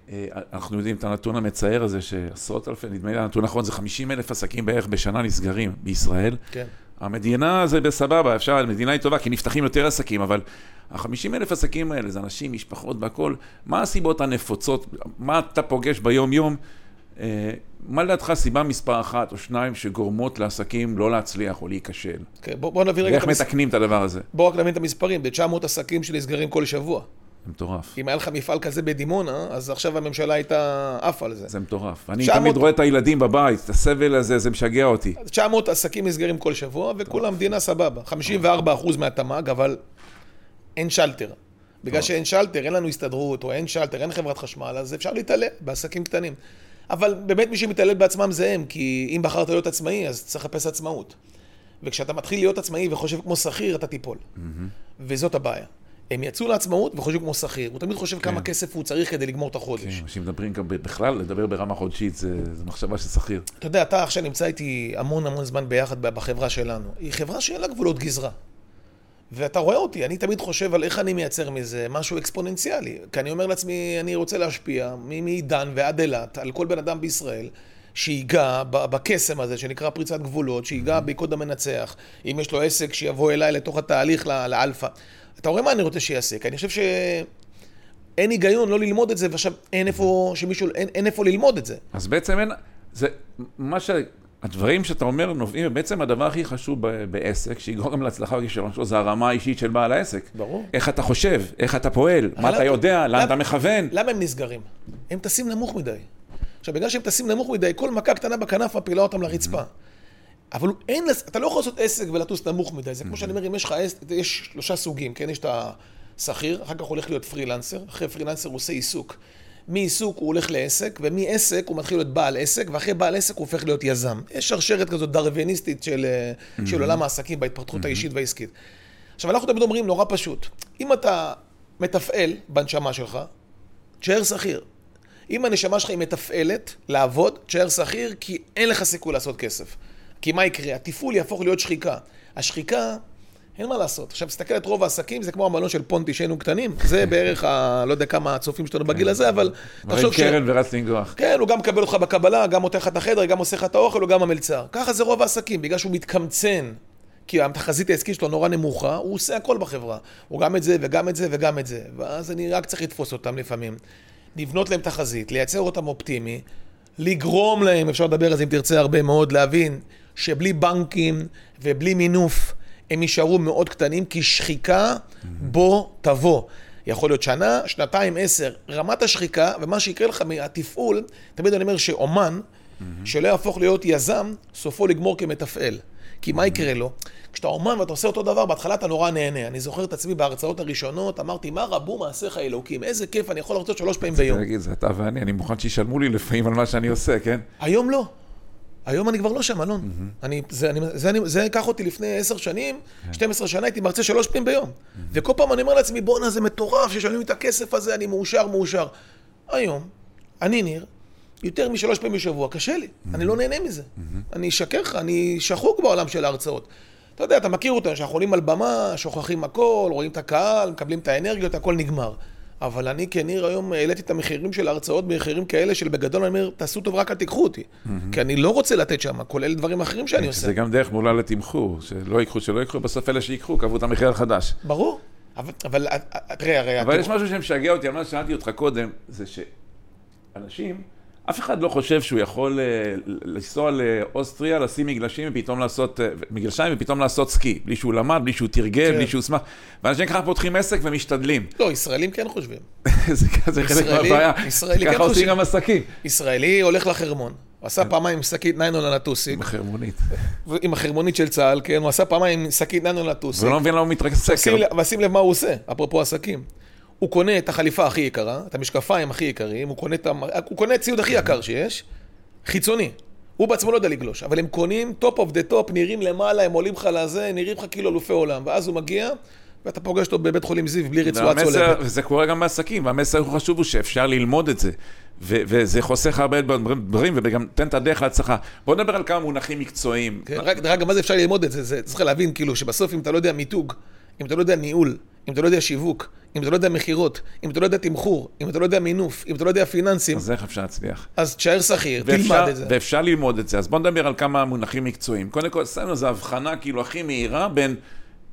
אה, אנחנו יודעים את הנתון המצער הזה שעשרות אלפי, נדמה לי הנתון נכון, זה 50 אלף עסקים בערך בשנה נסגרים בישראל. כן. המדינה זה בסבבה, אפשר, המדינה היא טובה כי נפתחים יותר עסקים, אבל ה-50 אלף עסקים האלה זה אנשים, משפחות והכול. מה הסיבות הנפוצות? מה אתה פוגש ביום-יום? אה, מה לדעתך סיבה מספר אחת או שניים שגורמות לעסקים לא להצליח או להיכשל? כן, בוא, בוא נביא רגע... ואיך מתקנים את הדבר הזה? בוא רק נבין את המספרים, ב-900 עסקים שנסגרים כל שבוע. זה מטורף. אם היה לך מפעל כזה בדימונה, אז עכשיו הממשלה הייתה עפה על זה. זה מטורף. אני 900... תמיד רואה את הילדים בבית, את הסבל הזה, זה משגע אותי. 900 עסקים נסגרים כל שבוע, וכולם המדינה סבבה. 54 אחוז מהתמ"ג, אבל אין שלטר. בגלל שאין שלטר, אין לנו הסתדרות, או אין שלטר, אין חברת חשמל, אז אפשר להתעלל בעסקים קטנים. אבל באמת מי שמתעלל בעצמם זה הם, כי אם בחרת להיות עצמאי, אז צריך לחפש עצמאות. וכשאתה מתחיל להיות עצמאי וחושב כמו שכיר, אתה תיפול. Mm-hmm. וזאת הבעיה. הם יצאו לעצמאות וחושבים כמו שכיר. הוא תמיד חושב כן. כמה כסף הוא צריך כדי לגמור את החודש. כן, אנשים מדברים גם בכלל, לדבר ברמה חודשית, זה, זה מחשבה של שכיר. אתה יודע, אתה עכשיו נמצא איתי המון המון זמן ביחד בחברה שלנו. היא חברה שאין לה גבולות גזרה. ואתה רואה אותי, אני תמיד חושב על איך אני מייצר מזה משהו אקספוננציאלי. כי אני אומר לעצמי, אני רוצה להשפיע מעידן ועד אילת על כל בן אדם בישראל. שיגע בקסם הזה שנקרא פריצת גבולות, שיגע בקוד המנצח, אם יש לו עסק שיבוא אליי לתוך התהליך לאלפא. אתה רואה מה אני רוצה שיעשה? כי אני חושב שאין היגיון לא ללמוד את זה, ועכשיו אין איפה, שמישהו, אין, אין איפה ללמוד את זה. אז בעצם אין, זה, מה ש... הדברים שאתה אומר נובעים, בעצם הדבר הכי חשוב בעסק, שיגרום גם להצלחה וכישלון שלו, זה הרמה האישית של בעל העסק. ברור. איך אתה חושב, איך אתה פועל, מה אתה יודע, לאן אתה מכוון. למה הם נסגרים? הם טסים נמוך מדי. עכשיו, בגלל שהם טסים נמוך מדי, כל מכה קטנה בכנף מפילה אותם לרצפה. אבל אין, אתה לא יכול לעשות עסק ולטוס נמוך מדי. זה כמו שאני אומר, אם יש לך עסק, יש שלושה סוגים, כן? יש את השכיר, אחר כך הולך להיות פרילנסר, אחרי פרילנסר הוא עושה עיסוק. מעיסוק הוא הולך לעסק, ומעסק הוא מתחיל להיות בעל עסק, ואחרי בעל עסק הוא הופך להיות יזם. יש שרשרת כזאת דרוויניסטית של, mm-hmm. של עולם העסקים בהתפתחות mm-hmm. האישית והעסקית. עכשיו, אנחנו תמיד אומרים נורא פשוט, אם אתה מתפעל בנשמה שלך, תשאר שכיר. אם הנשמה שלך היא מתפעלת, לעבוד, תשאר שכיר, כי אין לך סיכוי לעשות כסף. כי מה יקרה? התפעול יהפוך להיות שחיקה. השחיקה, אין מה לעשות. עכשיו, תסתכל את רוב העסקים, זה כמו המלון של פונטי שהיינו קטנים, זה בערך ה... לא יודע כמה הצופים שלנו בגיל הזה, אבל תחשוב ש... קרן ורץ לנגוח. כן, הוא גם מקבל אותך בקבלה, גם מותח לך את החדר, גם עושה לך את האוכל, הוא גם המלצר. ככה זה רוב העסקים, בגלל שהוא מתקמצן. כי התחזית העסקית שלו נורא נמוכה, הוא עושה הכל בחברה. הוא גם את זה, וגם את זה, וגם את זה. ואז אני רק צריך לתפוס אותם לפעמים. לבנות להם תחזית, לייצר אותם אופטימי, לגרום להם, אפשר לדבר על זה אם תרצה הרבה מאוד, להבין שבלי בנקים ובלי מינוף הם יישארו מאוד קטנים, כי שחיקה בוא תבוא. יכול להיות שנה, שנתיים, עשר. רמת השחיקה, ומה שיקרה לך מהתפעול, תמיד אני אומר שאומן, שלא יהפוך להיות יזם, סופו לגמור כמתפעל. כי מה יקרה לו? כשאתה אומן ואתה עושה אותו דבר, בהתחלה אתה נורא נהנה. אני זוכר את עצמי בהרצאות הראשונות, אמרתי, מה רבו מעשיך אלוקים? איזה כיף, אני יכול להרצות שלוש פעמים ביום. זה אתה ואני, אני מוכן שישלמו לי לפעמים על מה שאני עושה, כן? היום לא. היום אני כבר לא שם, אלון. Mm-hmm. אני, זה, אני, זה, אני, זה ייקח אותי לפני עשר שנים, 12 כן. שנה, הייתי מרצה שלוש פעמים ביום. Mm-hmm. וכל פעם אני אומר לעצמי, בואנה, זה מטורף, ששלמים את הכסף הזה, אני מאושר, מאושר. היום, אני ניר, יותר משלוש פעמים בשבוע, קשה לי, mm-hmm. אני לא נהנה מזה. Mm-hmm. אני אשקר לך, אני שחוק בעולם של ההרצאות. אתה יודע, אתה מכיר אותנו, שאנחנו עולים על במה, שוכחים הכל, רואים את הקהל, מקבלים את האנרגיות, הכל נגמר. אבל אני כניר היום העליתי את המחירים של ההרצאות במחירים כאלה של בגדול אני אומר, תעשו טוב, רק אל תיקחו אותי. Mm-hmm. כי אני לא רוצה לתת שם, כולל דברים אחרים שאני עושה. זה גם דרך מעולה לתמחור, שלא ייקחו, שלא ייקחו, בסוף אלה שיקחו, קבעו את המחיר החדש. ברור. אבל, אבל תראה, הרי... אבל יש משהו שמשגע אותי על מה ששאלתי אותך קודם, זה שאנשים, אף אחד לא חושב שהוא יכול uh, לנסוע לאוסטריה, לשים מגלשים ופתאום לעשות, uh, מגלשיים ופתאום לעשות סקי, בלי שהוא למד, בלי שהוא תרגל, כן. בלי שהוא סמך. ואנשים ככה פותחים עסק ומשתדלים. לא, ישראלים כן חושבים. זה, זה חלק מהבעיה. ישראלי כן חושב. ככה עושים גם עסקים. ישראלי הולך לחרמון. הוא עשה פעמיים שקית ניילון על הטוסיק. עם החרמונית. עם החרמונית של צה"ל, כן, הוא עשה פעמיים שקית ניילון על הטוסיק. ולא מבין למה הוא מתרכז ושים לב מה הוא עושה, אפרופו עסקים. הוא קונה את החליפה הכי יקרה, את המשקפיים הכי יקרים, הוא קונה את, המ... הוא קונה את הציוד הכי יקר שיש, חיצוני. הוא בעצמו לא יודע לגלוש, אבל הם קונים top of the top, נראים למעלה, הם עולים לך לזה, נראים לך כאילו אלופי עולם. ואז הוא מגיע, ואתה פוגש אותו בבית חולים זיו בלי רצועה צולבת. וזה קורה גם בעסקים, והמסר החשוב הוא שאפשר ללמוד את זה. ו- וזה חוסך הרבה דברים, וגם תן את הדרך להצלחה. בוא נדבר על כמה מונחים מקצועיים. כן, רק, רק מה זה אפשר ללמוד את זה? זה צריך להבין, כאילו, שבסוף אם אתה לא יודע מיתוג, אם אתה לא יודע ניהול, אם אתה לא יודע שיווק, אם אתה לא יודע מכירות, אם אתה לא יודע תמחור, אם אתה לא יודע מינוף, אם אתה לא יודע פיננסים... אז איך אפשר להצליח? אז תשאר שכיר, תלמד את זה. ואפשר ללמוד את זה. אז בוא נדבר על כמה מונחים מקצועיים. קודם כל, עשינו איזו הבחנה כאילו הכי מהירה בין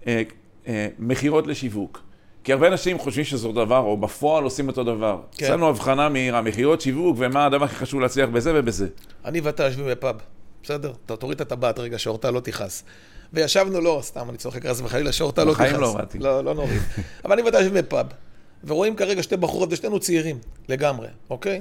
אה, אה, מכירות לשיווק. כי הרבה אנשים חושבים שזה אותו דבר, או בפועל עושים אותו דבר. כן. עשינו הבחנה מהירה, מכירות, שיווק, ומה הדבר הכי חשוב להצליח בזה ובזה. אני ואתה יושבים בפאב, בסדר? אתה תוריד את הטבעת רגע, שאורתה לא תכעס. וישבנו, לא, סתם, אני צוחק רז וחלילה, שאורתה לא תכעס. בחיים לא הורדתי. לא, לא נוריד. אבל אני ואתה יושבים בפאב, ורואים כרגע שתי בחורות, ושתינו צעירים, לגמרי, אוקיי?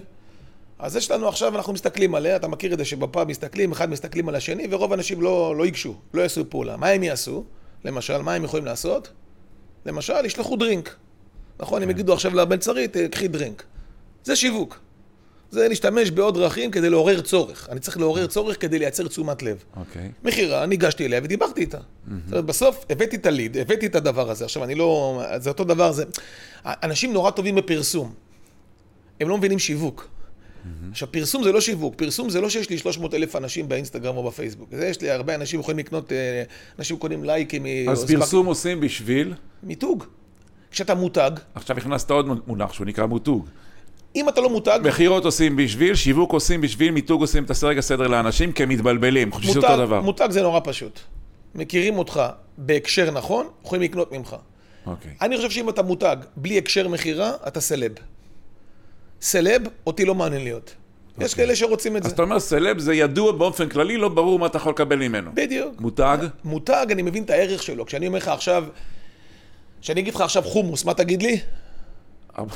אז יש לנו עכשיו, אנחנו מסתכלים עליה, אתה מכיר את זה שבפאב מסתכלים, אחד מסתכלים על השני, ורוב האנשים לא, לא ייגשו, לא יעשו פעולה. מה הם יעשו? למשל, מה הם יכולים לעשות? למשל, ישלחו דרינק. נכון, הם כן. יגידו עכשיו לבלצרית, אה, קחי דרינק. זה שיווק. זה להשתמש בעוד דרכים כדי לעורר צורך. אני צריך לעורר צורך כדי לייצר תשומת לב. אוקיי. מכירה, ניגשתי אליה ודיברתי איתה. זאת אומרת, בסוף הבאתי את הליד, הבאתי את הדבר הזה. עכשיו, אני לא... זה אותו דבר, זה... אנשים נורא טובים בפרסום. הם לא מבינים שיווק. עכשיו, פרסום זה לא שיווק, פרסום זה לא שיש לי 300 אלף אנשים באינסטגרם או בפייסבוק. זה יש לי הרבה אנשים יכולים לקנות, אה, אנשים קונים לייקים. אז פרסום עושים בשביל? מיתוג. כשאתה מותג... עכשיו הכנסת עוד מונח שהוא נקרא מותוג. אם אתה לא מותג... מכירות עושים בשביל, שיווק עושים בשביל, מיתוג עושים, תעשה רגע סדר לאנשים, כי הם מתבלבלים, חושבים שזה אותו דבר. מותג זה נורא פשוט. מכירים אותך בהקשר נכון, יכולים לקנות ממך. אוקיי. אני חושב שאם אתה מותג בלי הקשר מכירה, אתה סלב. סלב, אותי לא מעניין להיות. Okay. יש אוקיי. כאלה שרוצים את אז זה. אז אתה אומר סלב זה ידוע באופן כללי, לא ברור מה אתה יכול לקבל ממנו. בדיוק. מותג? מותג, אני מבין את הערך שלו. כשאני אומר לך עכשיו, כשאני אגיד לך עכשיו חומוס, מה תגיד לי?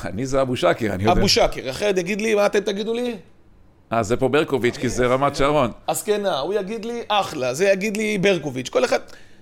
אני זה אבו שקר, אני יודע. אבו שקר, אחרת יגיד לי, מה אתם תגידו לי? אה, זה פה ברקוביץ', כי זה רמת שרון. אז כן, הוא יגיד לי, אחלה, זה יגיד לי ברקוביץ'. כל אחד...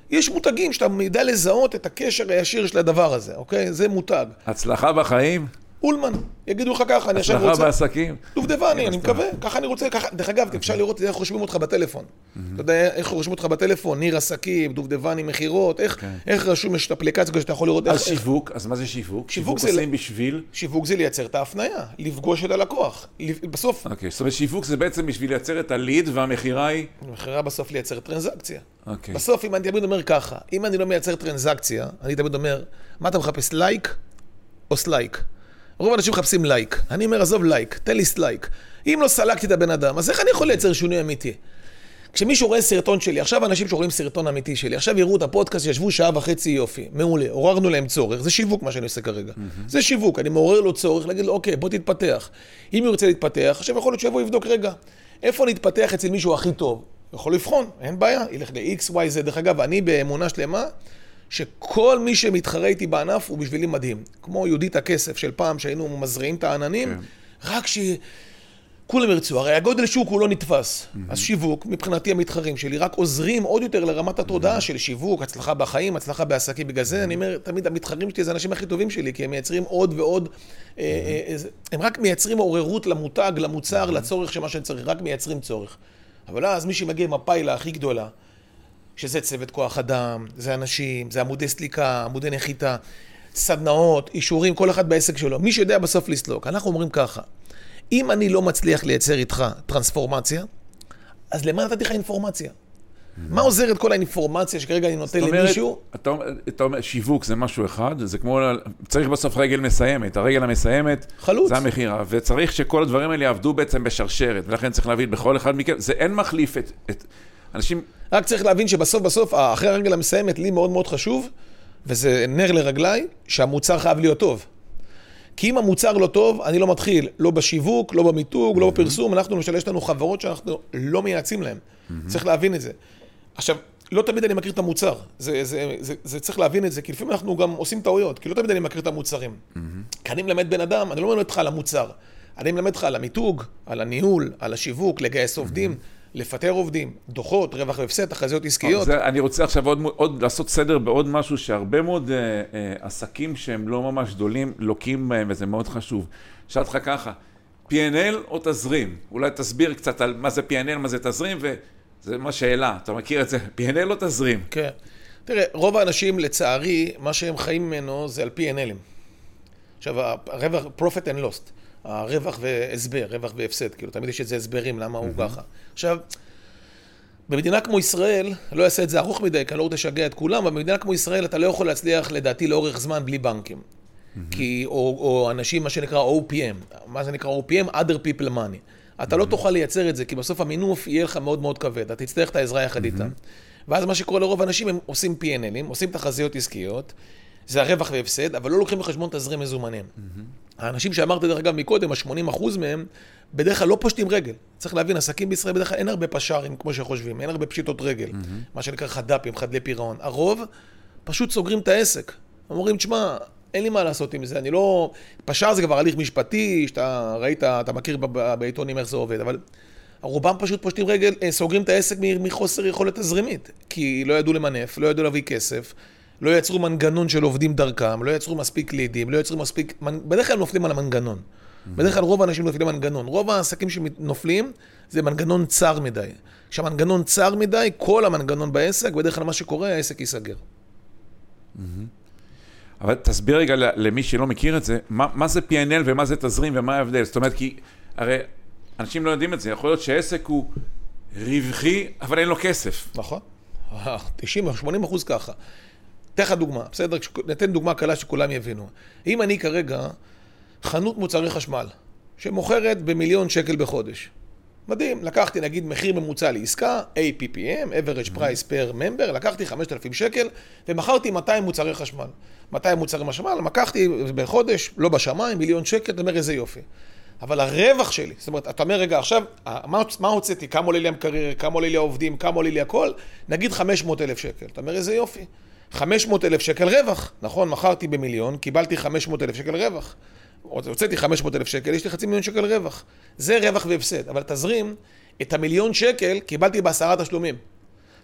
יש מותגים שאתה יודע לזהות את הקשר הישיר של הדבר הזה, אוקיי? זה מותג. הצלחה בחיים? אולמן, יגידו לך ככה, אני עכשיו רוצה... הצלחה בעסקים? דובדבני, אני מקווה, ככה אני רוצה, ככה, דרך אגב, אפשר לראות איך רושמים אותך בטלפון. אתה יודע איך רושמים אותך בטלפון, ניר עסקים, דובדבני, מכירות, איך כן. רשום, יש את האפליקציה שאתה יכול לראות איך... אז שיווק, אז מה זה שיווק? שיווק עושים בשביל? שיווק זה לייצר את ההפניה, לפגוש את הלקוח. בסוף... אוקיי, זאת אומרת שיווק זה בעצם בשביל לייצר את הליד והמכירה היא? המכירה בסוף לייצר טרנזקציה. אוקיי. בסוף, אם אני תמיד אומר ככה, אם אני לא מייצר טרנזקציה, אני תמיד אומר, מה אתה מחפש, לייק או סלייק? רוב האנשים מחפשים לייק. אני אומר, עזוב לייק, תן לי סלייק. אם לא סלקתי את הבן אדם, אז איך אני יכול לייצר שינוי אמיתי? כשמישהו רואה סרטון שלי, עכשיו אנשים שרואים סרטון אמיתי שלי, עכשיו יראו את הפודקאסט, ישבו שעה וחצי יופי, מעולה, עוררנו להם צורך, זה שיווק מה שאני עושה כרגע. Mm-hmm. זה שיווק, אני מעורר לו צורך, להגיד לו, אוקיי, בוא תתפתח. אם הוא ירצה להתפתח, עכשיו יכול להיות שיבוא יבדוק רגע, איפה נתפתח אצל מישהו הכי טוב? יכול לבחון, אין בעיה, ילך ל-X, Y, Z. דרך אגב, אני באמונה שלמה, שכל מי שמתחרה איתי בענף הוא בשבילי מדהים. כמו יהודית הכסף של פעם, שהיינו מזריעים את העננים, כן. רק שכולם ירצו. הרי הגודל שוק הוא לא נתפס. Mm-hmm. אז שיווק, מבחינתי המתחרים שלי, רק עוזרים עוד יותר לרמת התודעה mm-hmm. של שיווק, הצלחה בחיים, הצלחה בעסקים. בגלל זה mm-hmm. אני אומר, תמיד המתחרים שלי זה האנשים הכי טובים שלי, כי הם מייצרים עוד ועוד, mm-hmm. אה, הם רק מייצרים עוררות למותג, למוצר, mm-hmm. לצורך שמה שאני צריך, רק מייצרים צורך. אבל אז מי שמגיע עם הפיילה הכי גדולה, שזה צוות כוח אדם, זה אנשים, זה עמודי סליקה, עמודי נחיתה, סדנאות, אישורים, כל אחד בעסק שלו. מי שיודע בסוף לסלוק. אנחנו אומרים ככה, אם אני לא מצליח לייצר איתך טרנספורמציה, אז למה נתתי לך אינפורמציה? מה עוזרת כל האינפורמציה שכרגע אני נותן למישהו? אתה אומר, אתה אומר, שיווק זה משהו אחד, זה כמו, צריך בסוף רגל מסיימת. הרגל המסיימת, חלוץ. זה המכירה, וצריך שכל הדברים האלה יעבדו בעצם בשרשרת, ולכן צריך להבין בכל אחד מכם, זה אין מחליף את, את אנשים... רק צריך להבין שבסוף בסוף, אחרי הרגל המסיימת, לי מאוד מאוד חשוב, וזה נר לרגליי, שהמוצר חייב להיות טוב. כי אם המוצר לא טוב, אני לא מתחיל, לא בשיווק, לא במיתוג, לא בפרסום, אנחנו למשל, יש לנו חברות שאנחנו לא מייעצים להן. צריך להבין את זה. עכשיו, לא תמיד אני מכיר את המוצר, זה, זה, זה, זה צריך להבין את זה, כי לפעמים אנחנו גם עושים טעויות, כי לא תמיד אני מכיר את המוצרים. כי אני מלמד בן אדם, אני לא מלמד אותך על המוצר, אני מלמד אותך על המיתוג, על הניהול, על השיווק, לגייס עובדים. לפטר עובדים, דוחות, רווח והפסד, תחזיות עסקיות. זה, אני רוצה עכשיו עוד, עוד לעשות סדר בעוד משהו שהרבה מאוד אה, אה, עסקים שהם לא ממש גדולים לוקים בהם, וזה מאוד חשוב. שאל אותך ככה, P&L או תזרים? אולי תסביר קצת על מה זה P&L, מה זה תזרים, וזה מה שאלה, אתה מכיר את זה? P&L או תזרים? כן. תראה, רוב האנשים, לצערי, מה שהם חיים ממנו זה על P&L'ים. עכשיו, הרווח, profit and lost. הרווח והסבר, רווח והפסד, כאילו, תמיד יש איזה הסברים למה הוא ככה. עכשיו, במדינה כמו ישראל, לא אעשה את זה ארוך מדי, כי אני לא רוצה לשגע את כולם, אבל במדינה כמו ישראל אתה לא יכול להצליח, לדעתי, לאורך זמן בלי בנקים. כי, או, או אנשים, מה שנקרא OPM, מה זה נקרא OPM? other people money. אתה לא תוכל לייצר את זה, כי בסוף המינוף יהיה לך מאוד מאוד כבד, אתה תצטרך את העזרה יחד איתם. ואז מה שקורה לרוב האנשים, הם עושים P&L'ים, עושים תחזיות עסקיות, זה הרווח והפסד, אבל לא לוקחים בחשבון תזרים מזומנים. Mm-hmm. האנשים שאמרת, דרך אגב, מקודם, ה-80% מהם, בדרך כלל לא פושטים רגל. צריך להבין, עסקים בישראל בדרך כלל אין הרבה פש"רים, כמו שחושבים, אין הרבה פשיטות רגל, mm-hmm. מה שנקרא חד"פים, חדלי פירעון. הרוב פשוט סוגרים את העסק. אומרים, תשמע, אין לי מה לעשות עם זה, אני לא... פש"ר זה כבר הליך משפטי, שאתה ראית, אתה מכיר בעיתונים איך זה עובד, אבל רובם פשוט פושטים רגל, אה, סוגרים את העסק מחוסר יכולת תזרימית, כי לא ידעו למנף, לא ידעו להביא כסף. לא יצרו מנגנון של עובדים דרכם, לא יצרו מספיק לידים, לא יצרו מספיק... בדרך כלל נופלים על המנגנון. בדרך כלל רוב האנשים נופלים מנגנון. רוב העסקים שנופלים זה מנגנון צר מדי. כשהמנגנון צר מדי, כל המנגנון בעסק, בדרך כלל מה שקורה, העסק ייסגר. אבל תסביר רגע למי שלא מכיר את זה, מה, מה זה P&L ומה זה תזרים ומה ההבדל? זאת אומרת, כי הרי אנשים לא יודעים את זה, יכול להיות שעסק הוא רווחי, אבל אין לו כסף. נכון. 90 80 אחוז ככה. אתן לך דוגמה, בסדר? ניתן דוגמה קלה שכולם יבינו. אם אני כרגע חנות מוצרי חשמל, שמוכרת במיליון שקל בחודש. מדהים, לקחתי נגיד מחיר ממוצע לעסקה, APPM, average price per member, לקחתי 5,000 שקל ומכרתי 200 מוצרי חשמל. 200 מוצרי חשמל, לקחתי בחודש, לא בשמיים, מיליון שקל, אתה אומר איזה יופי. אבל הרווח שלי, זאת אומרת, אתה אומר, רגע, עכשיו, מה, מה הוצאתי? כמה עולה לי המקרר, כמה עולה לי העובדים, כמה עולה לי הכל? נגיד 500,000 שקל. אתה אומר, איזה יופי. 500 אלף שקל רווח, נכון? מכרתי במיליון, קיבלתי 500 אלף שקל רווח. הוצאתי 500 אלף שקל, יש לי חצי מיליון שקל רווח. זה רווח והפסד. אבל תזרים, את המיליון שקל קיבלתי בעשרה תשלומים.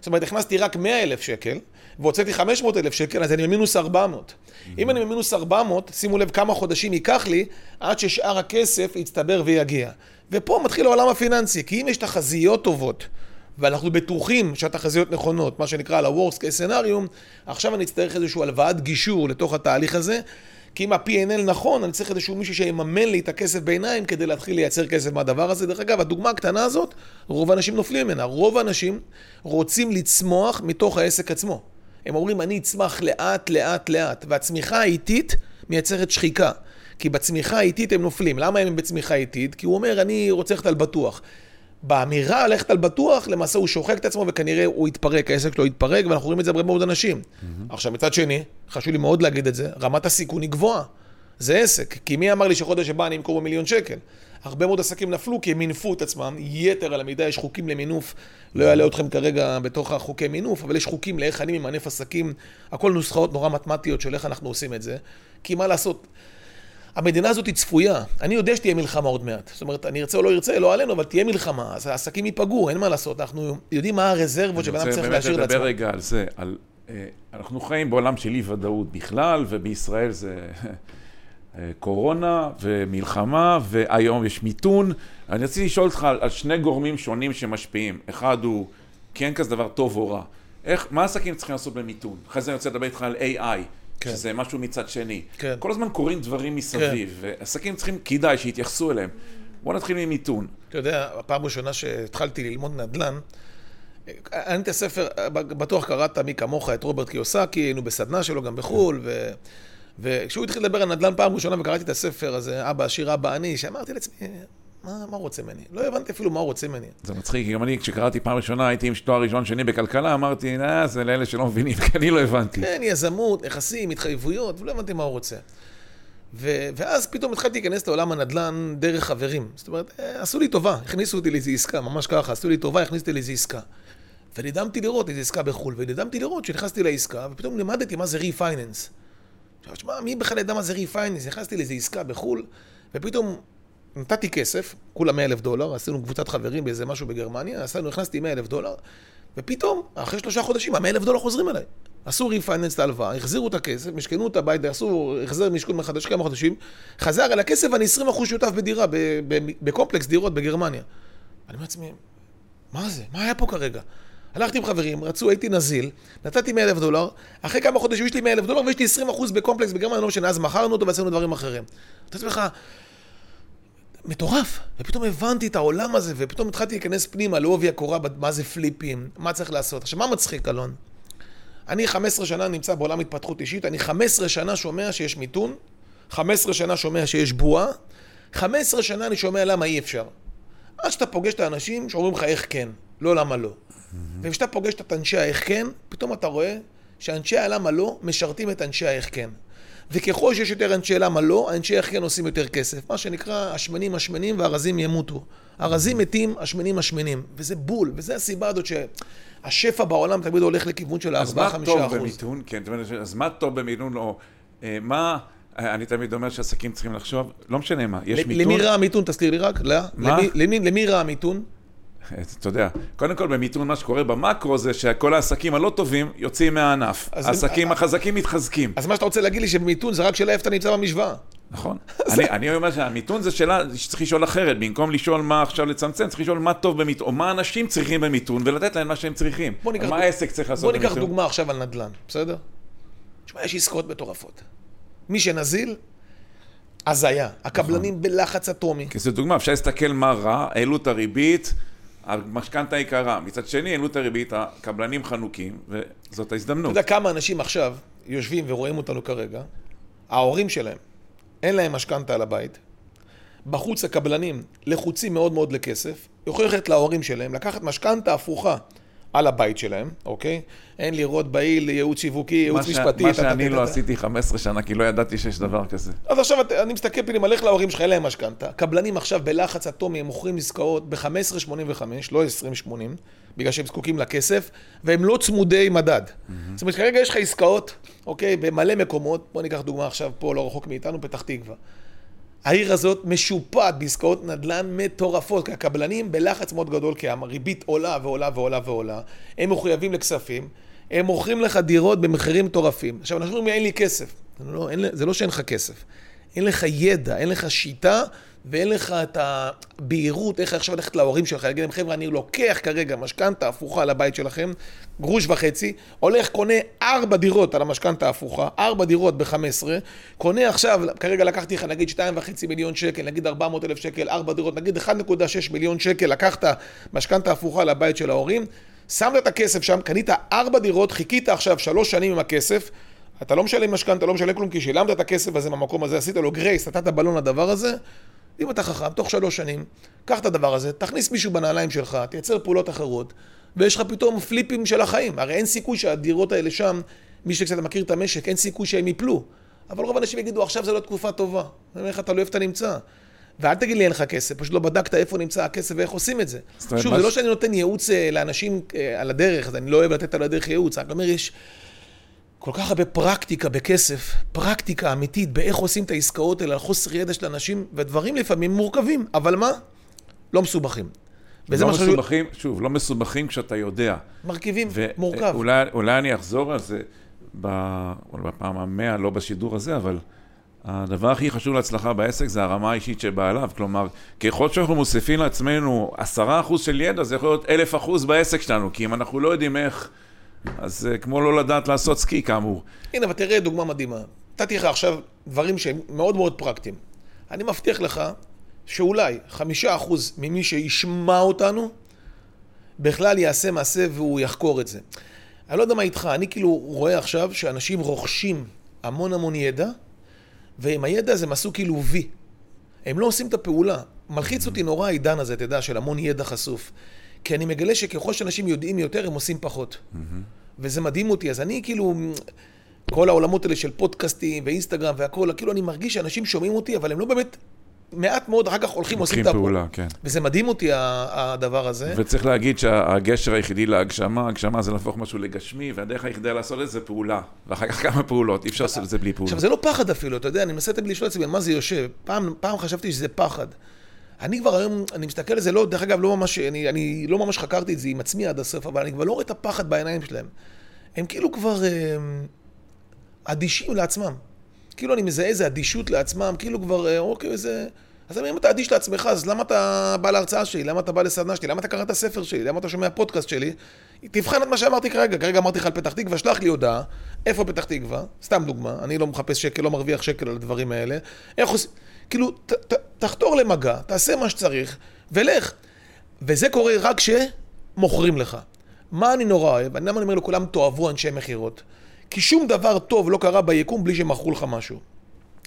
זאת אומרת, הכנסתי רק 100 אלף שקל, והוצאתי 500 אלף שקל, אז אני במינוס 400. Mm-hmm. אם אני במינוס 400, שימו לב כמה חודשים ייקח לי עד ששאר הכסף יצטבר ויגיע. ופה מתחיל העולם הפיננסי, כי אם יש תחזיות טובות, ואנחנו בטוחים שהתחזיות נכונות, מה שנקרא על ה-Worst case scenario, עכשיו אני אצטרך איזושהי הלוואת גישור לתוך התהליך הזה, כי אם ה-P&L נכון, אני צריך איזשהו מישהו שיממן לי את הכסף בעיניים כדי להתחיל לייצר כסף מהדבר הזה. דרך אגב, הדוגמה הקטנה הזאת, רוב האנשים נופלים ממנה. רוב האנשים רוצים לצמוח מתוך העסק עצמו. הם אומרים, אני אצמח לאט, לאט, לאט, והצמיחה האיטית מייצרת שחיקה. כי בצמיחה האיטית הם נופלים. למה הם בצמיחה איטית? כי הוא אומר, אני רוצה ללכת על בטוח. באמירה ללכת על בטוח, למעשה הוא שוחק את עצמו וכנראה הוא יתפרק, העסק שלו יתפרק, ואנחנו רואים את זה הרבה מאוד אנשים. Mm-hmm. עכשיו, מצד שני, חשוב לי מאוד להגיד את זה, רמת הסיכון היא גבוהה. זה עסק, כי מי אמר לי שחודש הבא אני אמכור במיליון שקל? הרבה מאוד עסקים נפלו כי הם מינפו את עצמם יתר על המידה, יש חוקים למינוף, לא אעלה אתכם כרגע בתוך החוקי מינוף, אבל יש חוקים לאיך אני ממנף עסקים, הכל נוסחאות נורא מתמטיות של איך אנחנו עושים את זה, כי מה לעשות, המדינה הזאת היא צפויה. אני יודע שתהיה מלחמה עוד מעט. זאת אומרת, אני ארצה או לא ארצה, לא עלינו, אבל תהיה מלחמה. אז העסקים ייפגעו, אין מה לעשות. אנחנו יודעים מה הרזרבות שבן אדם צריך להשאיר לעצמו. אני רוצה באמת לדבר רגע על זה. על, אה, אנחנו חיים בעולם של אי-ודאות בכלל, ובישראל זה אה, קורונה ומלחמה, והיום יש מיתון. אני רציתי לשאול אותך על, על שני גורמים שונים שמשפיעים. אחד הוא, כן כזה דבר טוב או רע. איך, מה העסקים צריכים לעשות במיתון? אחרי זה אני רוצה לדבר איתך על AI. כן. שזה משהו מצד שני. כן. כל הזמן קורים דברים מסביב, כן. ועסקים צריכים, כדאי שיתייחסו אליהם. בואו נתחיל ממיתון. אתה יודע, הפעם הראשונה שהתחלתי ללמוד נדל"ן, אני את הספר, בטוח קראת מי כמוך את רוברט קיוסקי, היינו בסדנה שלו גם בחו"ל, ו... וכשהוא התחיל לדבר על נדל"ן פעם ראשונה וקראתי את הספר הזה, אבא עשיר, אבא אני, שאמרתי לעצמי, מה, מה הוא רוצה ממני? לא הבנתי אפילו מה הוא רוצה ממני. זה מצחיק, כי גם אני, כשקראתי פעם ראשונה, הייתי עם תואר ראשון שני בכלכלה, אמרתי, אה, זה לאלה שלא מבינים, כי אני לא הבנתי. כן, יזמות, נכסים, התחייבויות, ולא הבנתי מה הוא רוצה. ו- ואז פתאום התחלתי להיכנס לעולם הנדל"ן דרך חברים. זאת אומרת, אה, עשו לי טובה, הכניסו אותי לאיזו עסקה, ממש ככה, עשו לי טובה, הכניסו אותי לאיזו עסקה. ונדהמתי לראות איזו עסקה בחו"ל, ונדהמתי לראות שנכנסתי לעסקה, ופתאום לימדתי מה זה ריפייננס. עכשיו, תשמע, מי בכלל ידע מה זה refinance? נכנסתי לאיזו עסקה בחו"ל, ופתאום נתתי כסף, כולה 100 אלף דולר, עשינו קבוצת חברים באיזה משהו בגרמניה, עשינו, נכנסתי 100 אלף דולר, ופתאום, אחרי שלושה חודשים, ה-100 אלף דולר חוזרים אליי. עשו refinance את ההלוואה, החזירו את הכסף, משכנו את הבית, עשו החזר משכון מחדש כמה חודשים, חזר אליי הכסף ואני 20% שותף בדירה, בקומפלקס דירות בגרמניה. אני אומר לעצמי, מה זה? מה היה פה כרגע? הלכתי עם חברים, רצו, הייתי נזיל, נתתי 100 אלף דולר, אחרי כמה חודשים יש לי 100 אלף דולר ויש לי 20% בקומפלקס בגרמניה, לא משנה, אז מכרנו אותו ועשינו דברים אחרים. אתה עצמך, מטורף. ופתאום הבנתי את העולם הזה, ופתאום התחלתי להיכנס פנימה לעובי הקורה, מה זה פליפים, מה צריך לעשות. עכשיו, מה מצחיק, אלון? אני 15 שנה נמצא בעולם התפתחות אישית, אני 15 שנה שומע שיש מיתון, 15 שנה שומע שיש בועה, 15 שנה אני שומע למה אי אפשר. עד שאתה פוגש את האנשים שאומרים לך איך כן, לא למה לא. וכשאתה פוגש את אנשי האיך כן, פתאום אתה רואה שאנשי הלמה לא משרתים את אנשי האיך כן. וככל שיש יותר אנשי למה לא, אנשי איך כן עושים יותר כסף. מה שנקרא, השמנים השמנים והרזים ימותו. הרזים מתים, השמנים השמנים. וזה בול, וזה הסיבה הזאת שהשפע בעולם תמיד הולך לכיוון של 4-5 אחוז. אז מה טוב במיתון? כן, אז מה טוב במיתון או אה, מה... אני תמיד אומר שעסקים צריכים לחשוב, לא משנה מה, יש מיתון... למי רע המיתון? תזכיר לי רק, לאה. למי רע המיתון? אתה יודע, קודם כל במיתון מה שקורה במקרו זה שכל העסקים הלא טובים יוצאים מהענף. העסקים החזקים מתחזקים. אז מה שאתה רוצה להגיד לי שבמיתון זה רק שאלה איפה אתה נמצא במשוואה. נכון. אני אומר שהמיתון זה שאלה שצריך לשאול אחרת. במקום לשאול מה עכשיו לצמצם, צריך לשאול מה טוב במיתון, או מה אנשים צריכים במיתון, ולתת להם מה שהם צריכים. מה העסק צריך לעשות במיתון. בוא ניקח דוגמה עכשיו על נדל"ן, בסדר? תשמע, יש עסקאות מטורפות. מי שנזיל, הזיה. הקבלנים נכון. בלחץ אטומי. כי זו דוגמה, אפשר להסתכל מה רע, העלו את הריבית. המשכנתה יקרה. מצד שני, העלו את הריבית, הקבלנים חנוקים, וזאת ההזדמנות. אתה יודע כמה אנשים עכשיו יושבים ורואים אותנו כרגע, ההורים שלהם, אין להם משכנתה על הבית, בחוץ הקבלנים לחוצים מאוד מאוד לכסף, יכולים ללכת להורים שלהם, לקחת משכנתה הפוכה על הבית שלהם, אוקיי? אין לראות בעיל ייעוץ שיווקי, ייעוץ משפטי. מה שאני לא עשיתי 15 שנה, כי לא ידעתי שיש דבר כזה. אז עכשיו אני מסתכל פנימה, לך להורים שלך, אין להם משכנתה. קבלנים עכשיו בלחץ אטומי, הם מוכרים עסקאות ב-15.85, לא 20.80, בגלל שהם זקוקים לכסף, והם לא צמודי מדד. זאת אומרת, כרגע יש לך עסקאות, אוקיי, במלא מקומות, בוא ניקח דוגמה עכשיו פה, לא רחוק מאיתנו, פתח תקווה. העיר הזאת משופעת בעסקאות נדל"ן מטורפות, כי הקבלנים בלחץ מאוד גדול, כי הריבית עולה ועולה ועולה ועולה, הם מחויבים לכספים, הם מוכרים לך דירות במחירים מטורפים. עכשיו, אנשים אומרים, אין לי כסף. לא, אין, זה לא שאין לך כסף. אין לך ידע, אין לך שיטה ואין לך את הבהירות איך עכשיו ללכת להורים שלך, להגיד להם, חבר'ה, אני לוקח כרגע משכנתה הפוכה לבית שלכם, גרוש וחצי, הולך, קונה ארבע דירות על המשכנתה ההפוכה, ארבע דירות ב-15, קונה עכשיו, כרגע לקחתי לך נגיד שתיים וחצי מיליון שקל, נגיד ארבע מאות אלף שקל, ארבע דירות, נגיד 1.6 מיליון שקל, לקחת משכנתה הפוכה לבית של ההורים, שמת את הכסף שם, קנית ארבע דירות, חיכית עכשיו שלוש שנים עם הכסף, אתה לא משלם משכנתה, לא משלם כלום, כי שילמת את הכסף הזה מהמקום הזה, עשית לו גרייס, נתת בלון לדבר הזה, אם אתה חכם, תוך שלוש שנים, קח את הדבר הזה, תכניס מישהו בנעליים שלך, תייצר פעולות אחרות, ויש לך פתאום פליפים של החיים. הרי אין סיכוי שהדירות האלה שם, מי שקצת מכיר את המשק, אין סיכוי שהם יפלו. אבל רוב האנשים יגידו, עכשיו זו לא תקופה טובה. אני אומר לך, לא איפה אתה נמצא. ואל תגיד לי אין לך כסף, פשוט לא בדקת איפה נמצא הכסף ואיך עושים את זה. שוב, זה לא שאני נותן ייעוץ אה, לאנשים אה, על הדרך, אז אני לא אוהב לתת על הדרך ייעוץ, אני אומר, יש כל כך הרבה פרקטיקה בכסף, פרקטיקה אמיתית באיך עושים את העסקאות האלה, על חוסר ידע של אנשים, ודברים לפעמים מורכבים, אבל מה? לא מסופחים. וזה לא מסובכים, שוב, שוב, לא מסובכים כשאתה יודע. מרכיבים, ו- מורכב. אולי, אולי אני אחזור על זה בפעם המאה, לא בשידור הזה, אבל הדבר הכי חשוב להצלחה בעסק זה הרמה האישית שבאה עליו. כלומר, ככל שאנחנו מוסיפים לעצמנו עשרה אחוז של ידע, זה יכול להיות אלף אחוז בעסק שלנו, כי אם אנחנו לא יודעים איך... אז זה כמו לא לדעת לעשות סקי כאמור. הנה, אבל תראה דוגמה מדהימה. נתתי לך עכשיו דברים שהם מאוד מאוד פרקטיים. אני מבטיח לך שאולי חמישה אחוז ממי שישמע אותנו, בכלל יעשה מעשה והוא יחקור את זה. אני לא יודע מה איתך, אני כאילו רואה עכשיו שאנשים רוכשים המון המון ידע, ועם הידע הזה הם עשו כאילו וי. הם לא עושים את הפעולה. מלחיץ אותי נורא העידן הזה, אתה יודע, של המון ידע חשוף. כי אני מגלה שככל שאנשים יודעים יותר, הם עושים פחות. Mm-hmm. וזה מדהים אותי. אז אני כאילו, כל העולמות האלה של פודקאסטים ואינסטגרם והכול, כאילו אני מרגיש שאנשים שומעים אותי, אבל הם לא באמת מעט מאוד אחר כך הולכים ועושים את לוקחים פעולה, כן. וזה מדהים אותי הדבר הזה. וצריך להגיד שהגשר היחידי להגשמה, הגשמה זה להפוך משהו לגשמי, והדרך היחידה לעשות את זה פעולה. ואחר כך כמה פעולות, אי אפשר לעשות את זה בלי פעולה. עכשיו, זה לא פחד אפילו, אתה יודע, אני מנסה לשאול את עצמי, מה זה יושב? פעם, פעם חשבתי שזה פחד. אני כבר היום, אני מסתכל על זה, לא, דרך אגב, לא ממש, אני, אני לא ממש חקרתי את זה עם עצמי עד הסוף, אבל אני כבר לא רואה את הפחד בעיניים שלהם. הם כאילו כבר הם, אדישים לעצמם. כאילו אני מזהה איזה אדישות לעצמם, כאילו כבר, אה, אוקיי, זה... אז אם אתה אדיש לעצמך, אז למה אתה בא להרצאה שלי? למה אתה בא לסדנה שלי? למה אתה קראת ספר שלי? למה אתה שומע פודקאסט שלי? תבחן את מה שאמרתי כרגע. כרגע אמרתי לך על פתח תקווה, שלח לי הודעה. איפה פתח תקווה? סתם דוגמה. אני לא מחפש שקל, לא מרוויח שקל על הדברים האלה. איך עושים... כאילו, ת, ת, תחתור למגע, תעשה מה שצריך, ולך. וזה קורה רק כשמוכרים לך. מה אני נורא אוהב? אני למה אני אומר לכולם, תאהבו אנשי מכירות? כי שום דבר טוב לא קרה ביקום בלי שמכרו לך משהו.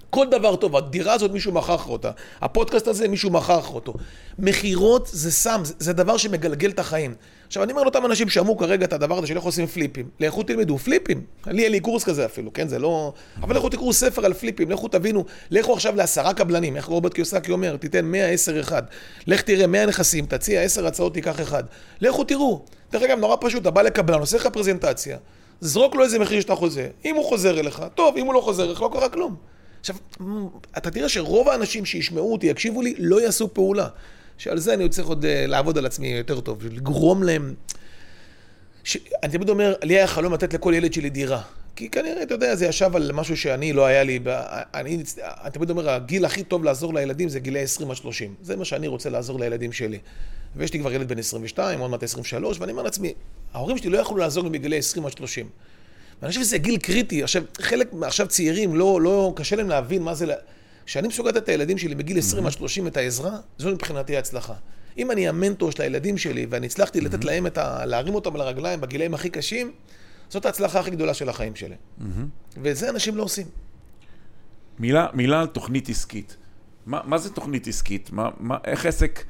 כל דבר טוב, הדירה הזאת מישהו מכר לך אותה, הפודקאסט הזה מישהו מכר לך אותו. מכירות זה סם, זה, זה דבר שמגלגל את החיים. עכשיו אני אומר לאותם אנשים שאמרו כרגע את הדבר הזה של איך עושים פליפים, לכו תלמדו פליפים, לי אין לי קורס כזה אפילו, כן, זה לא... אבל לכו תקראו ספר על פליפים, לכו תבינו, לכו עכשיו לעשרה קבלנים, איך רוברט קיוסקי אומר, תיתן 100, 10, 1. לך תראה 100 נכסים, תציע 10 הצעות, תיקח אחד. לכו תראו. דרך אגב, נורא פשוט, אתה בא לקבלן, עושה לך פרזנטציה, זרוק לו איזה מחיר שאתה חוזה. אם הוא חוזר אליך, טוב, אם הוא לא חוזר אליך, לא קרה כלום. עכשיו, אתה תראה שרוב האנשים שישמעו אותי, יקשיבו לי, לא יעשו פעולה. שעל זה אני צריך עוד אה, לעבוד על עצמי יותר טוב, לגרום להם... ש... אני תמיד אומר, לי היה חלום לתת לכל ילד שלי דירה. כי כנראה, אתה יודע, זה ישב על משהו שאני לא היה לי, אני, אני תמיד אומר, הגיל הכי טוב לעזור לילדים זה גילי 20 עד 30. זה מה שאני רוצה לעזור לילדים שלי. ויש לי כבר ילד בן 22, עוד מעט 23, ואני אומר לעצמי, ההורים שלי לא יכלו לעזור לי מגילי 20 עד 30. ואני חושב שזה גיל קריטי. עכשיו, חלק, עכשיו צעירים, לא, לא, קשה להם להבין מה זה... כשאני מסוגל לתת את הילדים שלי בגיל 20 עד 30 את העזרה, זו מבחינתי ההצלחה. אם אני המנטור של הילדים שלי, ואני הצלחתי לתת להם את ה... להרים אותם על הרגליים בגילאים הכי קשים, זאת ההצלחה הכי גדולה של החיים שלי. וזה אנשים לא עושים. מילה, מילה על תוכנית עסקית. מה, מה זה תוכנית עסקית? מה, מה, איך עסק...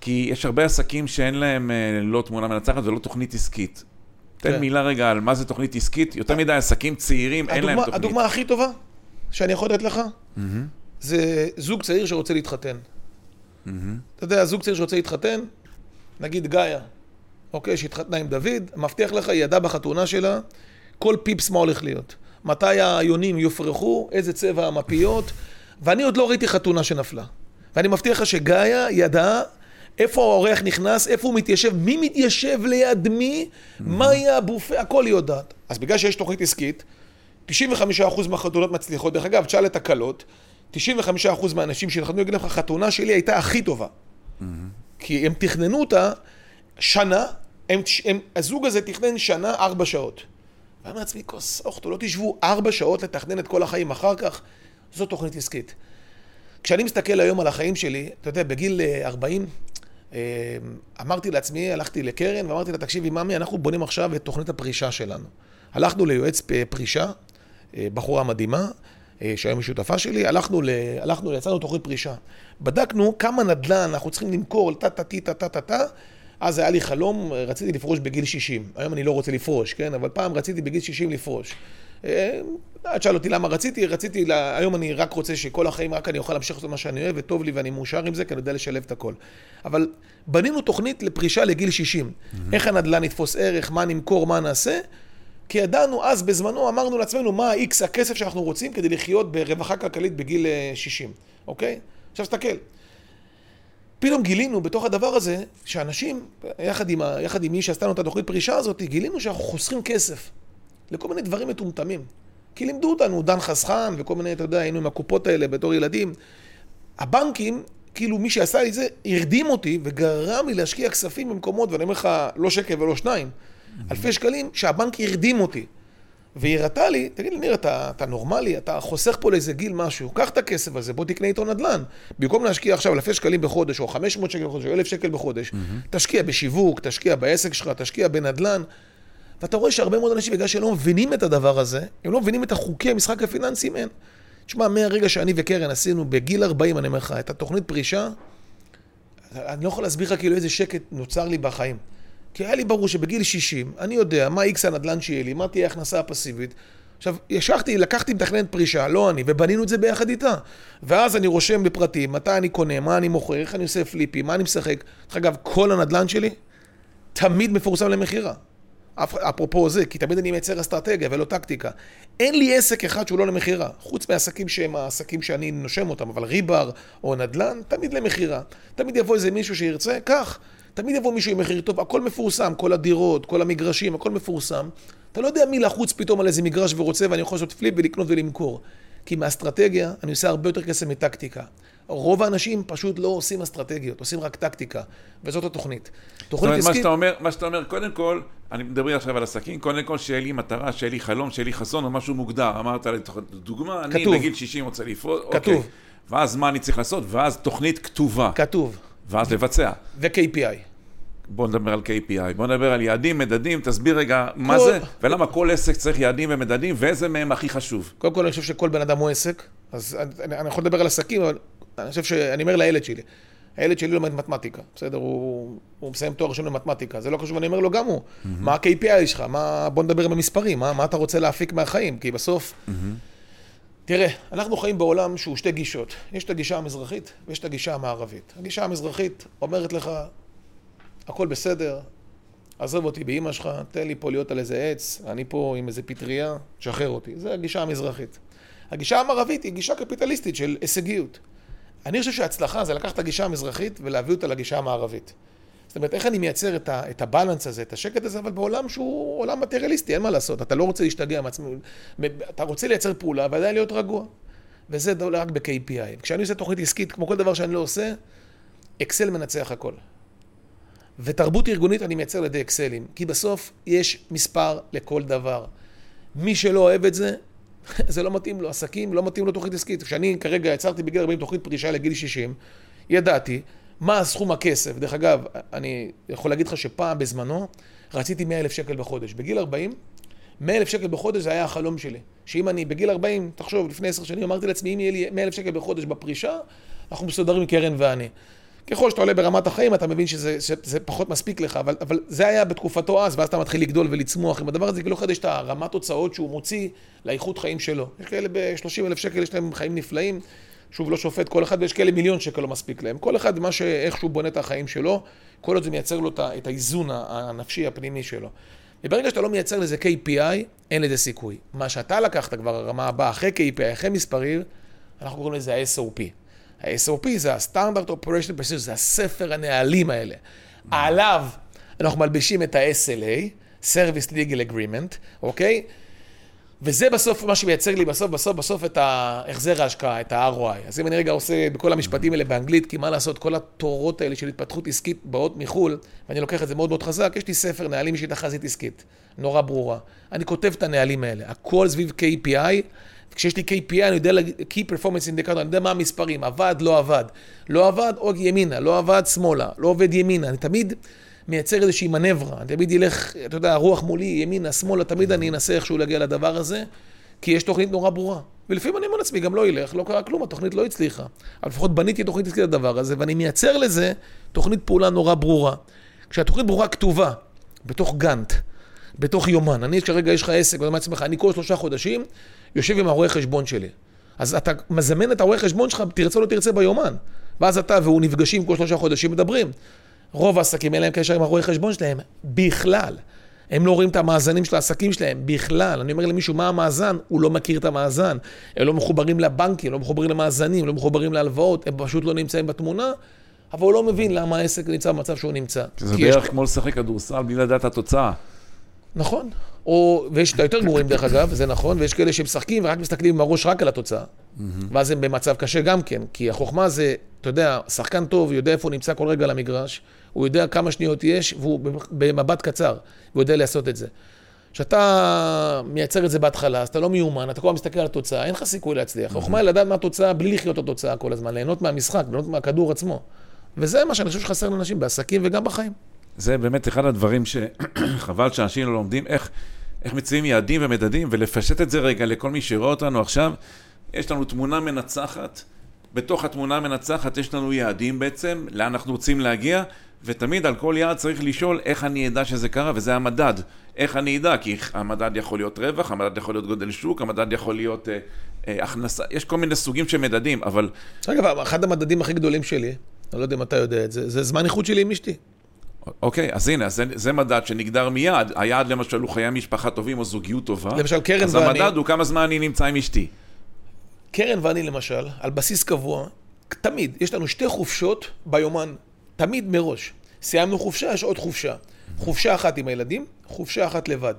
כי יש הרבה עסקים שאין להם אה, לא תמונה מנצחת ולא תוכנית עסקית. תן כן. מילה רגע על מה זה תוכנית עסקית. יותר מדי עסקים צעירים, אין להם תוכנית. הדוגמה הכי טובה שאני יכול לתת לך. זה זוג צעיר שרוצה להתחתן. Mm-hmm. אתה יודע, זוג צעיר שרוצה להתחתן, נגיד גאיה, אוקיי, שהתחתנה עם דוד, מבטיח לך, היא ידעה בחתונה שלה, כל פיפס מה הולך להיות. מתי היונים יופרחו, איזה צבע המפיות, ואני עוד לא ראיתי חתונה שנפלה. ואני מבטיח לך שגאיה ידעה איפה האורח נכנס, איפה הוא מתיישב, מי מתיישב ליד מי, mm-hmm. מה יהיה הבופה, הכל היא יודעת. אז בגלל שיש תוכנית עסקית, 95% מהחתונות מצליחות. דרך אגב, תשאל את הקלות, 95% מהאנשים שהתחתנו יגידו לך, החתונה שלי הייתה הכי טובה. Mm-hmm. כי הם תכננו אותה שנה, הם, הם, הזוג הזה תכנן שנה ארבע שעות. ואני אומר לעצמי, כוס אוכטו, לא תשבו ארבע שעות לתכנן את כל החיים אחר כך, זו תוכנית עסקית. כשאני מסתכל היום על החיים שלי, אתה יודע, בגיל 40, אה, אה, אמרתי לעצמי, הלכתי לקרן ואמרתי לה, תקשיבי, ממי, אנחנו בונים עכשיו את תוכנית הפרישה שלנו. הלכנו ליועץ פרישה, אה, בחורה מדהימה, שהיום היא שותפה שלי, הלכנו, ל... הלכנו, יצאנו תוכנית פרישה. בדקנו כמה נדל"ן אנחנו צריכים למכור, טה-טה-טה-טה-טה, אז היה לי חלום, רציתי לפרוש בגיל 60. היום אני לא רוצה לפרוש, כן? אבל פעם רציתי בגיל 60 לפרוש. אה, את שאל אותי למה רציתי, רציתי, לה... היום אני רק רוצה שכל החיים רק אני אוכל להמשיך לעשות מה שאני אוהב, וטוב לי ואני מאושר עם זה, כי אני יודע לשלב את הכל. אבל בנינו תוכנית לפרישה לגיל 60. Mm-hmm. איך הנדל"ן יתפוס ערך, מה נמכור, מה נעשה. כי ידענו אז, בזמנו, אמרנו לעצמנו מה ה-X הכסף שאנחנו רוצים כדי לחיות ברווחה כלכלית בגיל 60, אה, אוקיי? עכשיו תסתכל. פתאום גילינו בתוך הדבר הזה, שאנשים, יחד עם, ה, יחד עם מי שעשתה לנו את התוכנית פרישה הזאת, גילינו שאנחנו חוסכים כסף לכל מיני דברים מטומטמים. כי לימדו אותנו, דן חסכן וכל מיני, אתה יודע, היינו עם הקופות האלה בתור ילדים. הבנקים, כאילו מי שעשה לי זה, הרדים אותי וגרם לי להשקיע כספים במקומות, ואני אומר לך, לא שקל ולא שניים, אלפי שקלים, שהבנק הרדים אותי. והיא הראתה לי, תגיד לי, ניר, אתה, אתה נורמלי? אתה חוסך פה לאיזה גיל משהו, קח את הכסף הזה, בוא תקנה איתו נדל"ן. במקום להשקיע עכשיו אלפי שקלים בחודש, או 500 שקל בחודש, או 1,000 שקל בחודש, mm-hmm. תשקיע בשיווק, תשקיע בעסק שלך, תשקיע בנדל"ן. ואתה רואה שהרבה מאוד אנשים, בגלל שהם לא מבינים את הדבר הזה, הם לא מבינים את החוקי המשחק הפיננסיים, אין. תשמע, מהרגע שאני וקרן עשינו בגיל 40, אני אומר לך, את התוכנית פרישה, אני לא יכול להסביר לך כאילו איזה שקט נוצר לי בחיים. כי היה לי ברור שבגיל 60, אני יודע מה איקס הנדל"ן שיהיה לי, מה תהיה ההכנסה הפסיבית. עכשיו, ישבתי, לקחתי מתכננת פרישה, לא אני, ובנינו את זה ביחד איתה. ואז אני רושם בפרטים, מתי אני קונה, מה אני מוכר, איך אני עושה פליפים, מה אני משחק. דרך אגב, כל הנדלן שלי תמיד מפורסם למכירה. אפרופו זה, כי תמיד אני מייצר אסטרטגיה ולא טקטיקה. אין לי עסק אחד שהוא לא למכירה, חוץ מעסקים שהם העסקים שאני נושם אותם, אבל ריבר או נדל"ן, תמיד למכירה. תמיד יבוא איזה מישהו שירצה, קח. תמיד יבוא מישהו עם מחיר טוב, הכל מפורסם, כל הדירות, כל המגרשים, הכל מפורסם. אתה לא יודע מי לחוץ פתאום על איזה מגרש ורוצה ואני יכול לעשות פליפ ולקנות ולמכור. כי מהאסטרטגיה אני עושה הרבה יותר כסף מטקטיקה. רוב האנשים פשוט לא עושים אסטרטגיות, עושים רק טקטיקה, וזאת התוכנית. תוכנית עסקית... מה שאתה אומר, מה שאתה אומר, קודם כל, אני מדבר עכשיו על עסקים, קודם כל שיהיה לי מטרה, שיהיה לי חלום, שיהיה לי חזון או משהו מוגדר. אמרת, דוגמה, אני בגיל 60 רוצה לפעול, אוקיי. כתוב. אוקיי. ואז מה אני צריך לעשות? ואז תוכנית כתובה. כתוב. ואז לבצע. ו-KPI. בוא נדבר על KPI, בוא נדבר על יעדים, מדדים, תסביר רגע כל... מה זה, ולמה כל עסק צריך יעדים ומדדים, ואיזה מהם הכי חשוב. קודם כל, אני חושב שכל בן אדם הוא עסק, אז אני, אני יכול לדבר על עסקים, אבל אני חושב שאני אומר לילד שלי, הילד שלי לומד מתמטיקה, בסדר? הוא, הוא מסיים תואר ראשון במתמטיקה, זה לא חשוב, אני אומר לו גם הוא, mm-hmm. מה ה-KPI שלך, מה, בוא נדבר במספרים, מה, מה אתה רוצה להפיק מהחיים, כי בסוף... Mm-hmm. תראה, אנחנו חיים בעולם שהוא שתי גישות. יש את הגישה המזרחית ויש את הגישה המערבית. הגישה המזרחית אומרת לך, הכל בסדר, עזוב אותי באימא שלך, תן לי פה להיות על איזה עץ, אני פה עם איזה פטריה, תשחרר אותי. זה הגישה המזרחית. הגישה המערבית היא גישה קפיטליסטית של הישגיות. אני חושב שההצלחה זה לקחת את הגישה המזרחית ולהביא אותה לגישה המערבית. זאת אומרת, איך אני מייצר את, ה, את הבלנס הזה, את השקט הזה, אבל בעולם שהוא עולם מטריאליסטי, אין מה לעשות. אתה לא רוצה להשתגע מעצמי, אתה רוצה לייצר פעולה ועדיין להיות רגוע. וזה רק ב-KPI. כשאני עושה תוכנית עסקית, כמו כל דבר שאני לא עושה, אקסל מנצח הכל. ותרבות ארגונית אני מייצר לידי אקסלים, כי בסוף יש מספר לכל דבר. מי שלא אוהב את זה, זה לא מתאים לו, עסקים לא מתאים לו תוכנית עסקית. כשאני כרגע יצרתי בגיל 40 תוכנית פרישה לגיל 60, ידעתי מה הסכום הכסף. דרך אגב, אני יכול להגיד לך שפעם בזמנו רציתי 100 אלף שקל בחודש. בגיל 40, 100 אלף שקל בחודש זה היה החלום שלי. שאם אני בגיל 40, תחשוב, לפני 10 שנים אמרתי לעצמי, אם יהיה לי 100 אלף שקל בחודש בפרישה, אנחנו מסודרים קרן ואני. ככל שאתה עולה ברמת החיים, אתה מבין שזה, שזה פחות מספיק לך, אבל, אבל זה היה בתקופתו אז, ואז אתה מתחיל לגדול ולצמוח עם הדבר הזה, כי לא אחד יש את הרמת הוצאות שהוא מוציא לאיכות חיים שלו. יש כאלה ב-30 אלף שקל, יש להם חיים נפלאים, שוב, לא שופט כל אחד, ויש כאלה מיליון שקל לא מספיק להם. כל אחד, מה שאיך שהוא בונה את החיים שלו, כל עוד זה מייצר לו את האיזון הנפשי הפנימי שלו. וברגע שאתה לא מייצר לזה KPI, אין לזה סיכוי. מה שאתה לקחת כבר, הרמה הבאה, אחרי KPI, אחרי מספרים, אנחנו קוראים לזה ה-SOP. ה-SOP זה ה-Standard Operation Procedure, זה הספר הנהלים האלה. עליו אנחנו מלבישים את ה-SLA, Service Legal Agreement, אוקיי? וזה בסוף מה שמייצר לי בסוף, בסוף, בסוף את החזר ההשקעה, את ה-ROI. אז אם אני רגע עושה בכל המשפטים האלה באנגלית, כי מה לעשות, כל התורות האלה של התפתחות עסקית באות מחו"ל, ואני לוקח את זה מאוד מאוד חזק, יש לי ספר נהלים בשביל תחזית עסקית, נורא ברורה. אני כותב את הנהלים האלה, הכל סביב KPI, כשיש לי KPI, אני יודע, Key Performance Indicator, אני יודע מה המספרים, עבד, לא עבד. לא עבד, או ימינה, לא עבד, שמאלה, לא עובד ימינה. אני תמיד מייצר איזושהי מנברה, אני תמיד ילך, אתה יודע, הרוח מולי, ימינה, שמאלה, תמיד אני אנסה איכשהו להגיע לדבר הזה, כי יש תוכנית נורא ברורה. ולפעמים אני אומר לעצמי, גם לא ילך, לא קרה כלום, התוכנית לא הצליחה. אבל לפחות בניתי תוכנית עסקית לדבר הזה, ואני מייצר לזה תוכנית פעולה נורא ברורה. כשהתוכנית ברורה כתובה, בתוך גאנט, בתוך יומן. אני, כרגע יש לך עסק, ואתה אומר לעצמך, אני כל שלושה חודשים יושב עם הרואה חשבון שלי. אז אתה מזמן את הרואה חשבון שלך, תרצה או לא תרצה ביומן. ואז אתה והוא נפגשים כל שלושה חודשים, מדברים. רוב העסקים אין להם קשר עם הרואה חשבון שלהם בכלל. הם לא רואים את המאזנים של העסקים שלהם בכלל. אני אומר למישהו, מה המאזן? הוא לא מכיר את המאזן. הם לא מחוברים לבנקים, לא מחוברים למאזנים, לא מחוברים להלוואות, הם פשוט לא נמצאים בתמונה, אבל הוא לא מבין למה העסק נמצא במצב שהוא נמצא. זה בערך כמו לשחק כדורסל בלי לדעת את התוצאה. נכון. או, ויש את היותר גרועים דרך אגב, זה נכון, ויש כאלה שמשחקים ורק מסתכלים עם הראש רק על התוצאה. ואז הם במצב קשה גם כן, כי החוכמה זה, אתה יודע, שחקן טוב יודע איפה הוא נמצא כל רגע על המגרש, הוא יודע כמה שניות יש, והוא במבט קצר, הוא יודע לעשות את זה. כשאתה מייצר את זה בהתחלה, אז אתה לא מיומן, אתה כל הזמן מסתכל על התוצאה, אין לך סיכוי להצליח. החוכמה היא לדעת מה התוצאה בלי לחיות את התוצאה כל הזמן, ליהנות מהמשחק, ליהנות מהכדור עצמו. וזה מה שאני חושב שחסר לאנשים בעסקים וגם בחיים. זה באמת אחד הדברים שחבל שאנשים לא לומדים, איך, איך מציעים יעדים ומדדים, ולפשט את זה רגע לכל מי שרואה אותנו עכשיו. יש לנו תמונה מנצחת, בתוך התמונה המנצחת יש לנו יעדים בעצם, לאן אנחנו רוצים להגיע, ותמיד על כל יעד צריך לשאול איך אני אדע שזה קרה, וזה המדד. איך אני אדע? כי המדד יכול להיות רווח, המדד יכול להיות גודל שוק, המדד יכול להיות אה, אה, הכנסה, יש כל מיני סוגים של מדדים, אבל... אגב, אחד המדדים הכי גדולים שלי, אני לא יודע אם אתה יודע את זה, זה זמן איכות שלי עם אשתי. אוקיי, אז הנה, זה, זה מדד שנגדר מיד. היעד למשל הוא חיי משפחה טובים או זוגיות טובה. למשל, קרן אז ואני... אז המדד הוא כמה זמן אני נמצא עם אשתי. קרן ואני למשל, על בסיס קבוע, תמיד, יש לנו שתי חופשות ביומן, תמיד מראש. סיימנו חופשה, יש עוד חופשה. חופשה אחת עם הילדים, חופשה אחת לבד.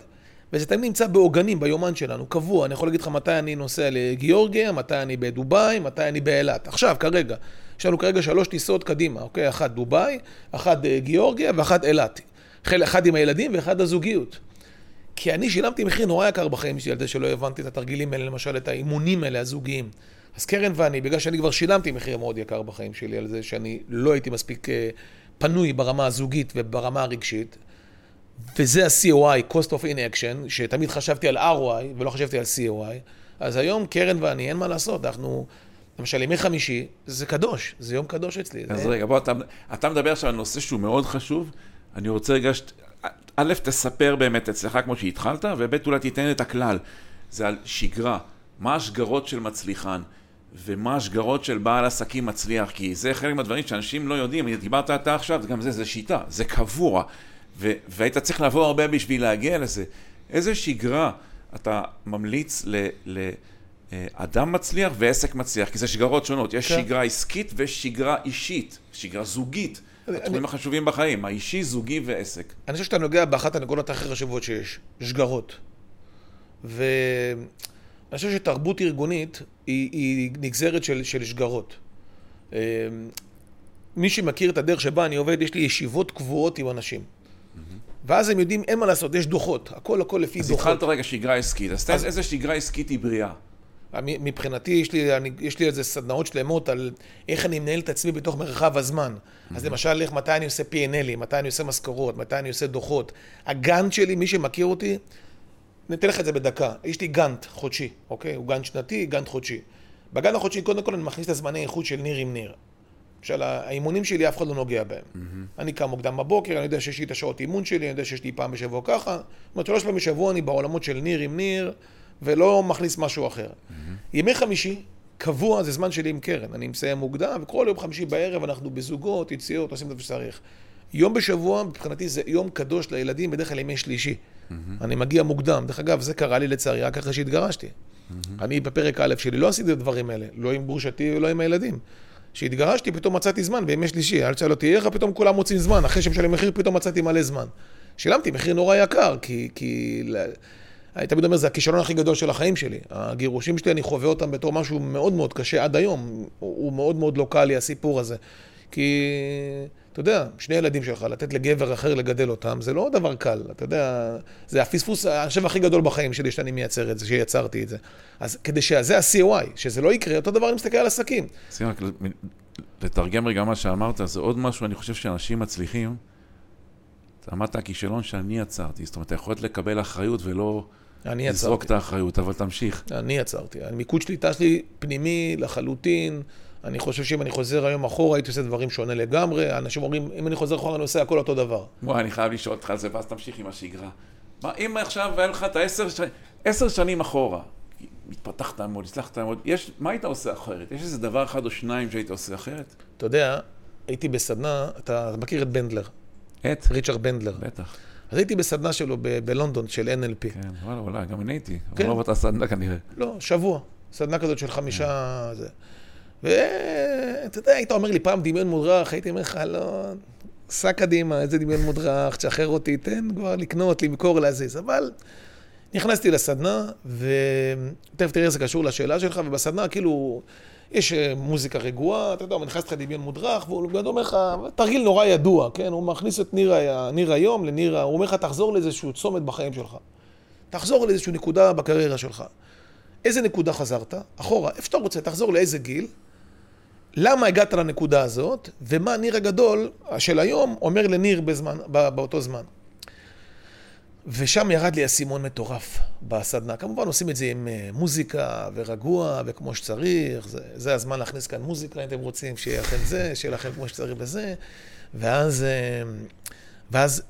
וזה תמיד נמצא בעוגנים ביומן שלנו, קבוע. אני יכול להגיד לך מתי אני נוסע לגיאורגיה, מתי אני בדובאי, מתי אני באילת. עכשיו, כרגע. יש לנו כרגע שלוש טיסות קדימה, אוקיי? אחת דובאי, אחת אה, גיאורגיה ואחת אילת. אחד עם הילדים ואחד הזוגיות. כי אני שילמתי מחיר נורא יקר בחיים שלי על זה שלא הבנתי את התרגילים האלה, למשל את האימונים האלה, הזוגיים. אז קרן ואני, בגלל שאני כבר שילמתי מחיר מאוד יקר בחיים שלי על זה שאני לא הייתי מספיק אה, פנוי ברמה הזוגית וברמה הרגשית, וזה ה-COI, Cost of Inaction, שתמיד חשבתי על ROI ולא חשבתי על COI, אז היום קרן ואני, אין מה לעשות, אנחנו... למשל, ימי חמישי, זה קדוש, זה יום קדוש אצלי. אז זה... רגע, בוא, אתה, אתה מדבר עכשיו על נושא שהוא מאוד חשוב. אני רוצה רגע, שת... א', תספר באמת אצלך כמו שהתחלת, וב', אולי תיתן את הכלל. זה על שגרה, מה השגרות של מצליחן, ומה השגרות של בעל עסקים מצליח, כי זה חלק מהדברים שאנשים לא יודעים. דיברת אתה עכשיו, גם זה, זה שיטה, זה קבוע, ו... והיית צריך לעבור הרבה בשביל להגיע לזה. איזה שגרה אתה ממליץ ל... ל... אה, אדם מצליח ועסק מצליח, כי זה שגרות שונות. יש כן. שגרה עסקית ויש שגרה אישית, שגרה זוגית. התחומים החשובים בחיים, האישי, זוגי ועסק. אני חושב שאתה נוגע באחת הנקודות הכי חשובות שיש, שגרות. ואני חושב שתרבות ארגונית היא, היא נגזרת של, של שגרות. אה, מי שמכיר את הדרך שבה אני עובד, יש לי ישיבות קבועות עם אנשים. ואז הם יודעים, אין מה לעשות, יש דוחות, הכל הכל לפי אז דוחות. אז התחלת רגע שגרה עסקית, אז, אז איזה שגרה עסקית היא בריאה? מבחינתי, יש לי, אני, יש לי איזה סדנאות שלמות על איך אני מנהל את עצמי בתוך מרחב הזמן. Mm-hmm. אז למשל, איך, מתי אני עושה P&L, מתי אני עושה משכורות, מתי אני עושה דוחות. הגאנט שלי, מי שמכיר אותי, אני אתן לך את זה בדקה. יש לי גאנט חודשי, אוקיי? הוא גאנט שנתי, גאנט חודשי. בגאנט החודשי, קודם כל אני מכניס את הזמני איכות של ניר עם ניר. למשל, האימונים שלי, אף אחד לא נוגע בהם. Mm-hmm. אני קם מוקדם בבוקר, אני יודע שיש לי את השעות אימון שלי, אני יודע שיש לי פעם בשבוע ככה. זאת אומרת, שלוש פעמים בשבוע אני בעולמות של ניר עם ניר. ולא מכניס משהו אחר. Mm-hmm. ימי חמישי, קבוע, זה זמן שלי עם קרן. אני מסיים מוקדם, וכל יום חמישי בערב אנחנו בזוגות, יציאות, עושים את מה שצריך. יום בשבוע, מבחינתי זה יום קדוש לילדים, בדרך כלל ימי שלישי. Mm-hmm. אני מגיע מוקדם. דרך אגב, זה קרה לי לצערי רק אחרי שהתגרשתי. Mm-hmm. אני בפרק א' שלי לא עשיתי את הדברים האלה, לא עם גרושתי ולא עם הילדים. כשהתגרשתי, פתאום מצאתי זמן בימי שלישי. אל תשאל אותי איך, פתאום כולם מוצאים זמן. אחרי שמשלם מחיר, פתאום מצאתי מלא זמן. שילמתי מחיר נורא יקר, כי, כי אני תמיד אומר, זה הכישלון הכי גדול של החיים שלי. הגירושים שלי, אני חווה אותם בתור משהו מאוד מאוד קשה עד היום. הוא מאוד מאוד לוקאלי, הסיפור הזה. כי, אתה יודע, שני ילדים שלך, לתת לגבר אחר לגדל אותם, זה לא דבר קל. אתה יודע, זה הפספוס, אני חושב, הכי גדול בחיים שלי, שאני מייצר את זה, שיצרתי את זה. אז כדי שזה ה-COI, שזה לא יקרה, אותו דבר אני מסתכל על עסקים. רק לתרגם רגע מה שאמרת, זה עוד משהו, אני חושב שאנשים מצליחים. אמרת הכישלון שאני יצרתי, זאת אומרת, אתה יכול לקבל אחריות ולא... אני יצרתי. לזרוק את האחריות, אבל תמשיך. אני יצרתי. המיקוד שליטה שלי פנימי לחלוטין. אני חושב שאם אני חוזר היום אחורה, הייתי עושה דברים שונה לגמרי. אנשים אומרים, אם אני חוזר אחורה, אני עושה הכל אותו דבר. וואי, אני חייב לשאול אותך על זה, ואז תמשיך עם השגרה. מה, אם עכשיו היה לך את העשר שנים, עשר שנים אחורה, התפתחת מאוד, הצלחת מאוד, יש, מה היית עושה אחרת? יש איזה דבר אחד או שניים שהיית עושה אחרת? אתה יודע, הייתי בסדנה, אתה מכיר את בנדלר. את? ריצ'רד בנדלר. בטח. אז הייתי בסדנה שלו ב- בלונדון, של NLP. כן, וואלה, וואלה, גם אני הייתי. כן. אבל לא באותה סדנה כנראה. לא, שבוע. סדנה כזאת של חמישה... כן. זה. ואתה יודע, היית אומר לי פעם דמיון מודרך, הייתי אומר לך, לא, סע קדימה, איזה דמיון מודרך, תשחרר אותי, תן כבר לקנות, למכור, להזיז. אבל נכנסתי לסדנה, ותכף תראה איך זה קשור לשאלה שלך, ובסדנה כאילו... יש אה, מוזיקה רגועה, אתה יודע, הוא נכנס לך דמיון מודרך, והוא אומר לך, תרגיל נורא ידוע, כן? הוא מכניס את ניר, ניר היום לניר, הוא אומר לך, תחזור לאיזשהו צומת בחיים שלך. תחזור לאיזושהי נקודה בקריירה שלך. איזה נקודה חזרת? אחורה, איפה שאתה רוצה, תחזור לאיזה גיל, למה הגעת לנקודה הזאת, ומה ניר הגדול של היום אומר לניר בזמן, באותו זמן. ושם ירד לי אסימון מטורף בסדנה. כמובן עושים את זה עם אה, מוזיקה ורגוע וכמו שצריך, זה, זה הזמן להכניס כאן מוזיקה אם אתם רוצים, שיהיה לכם זה, שיהיה לכם כמו שצריך בזה. ואז, אה, ואז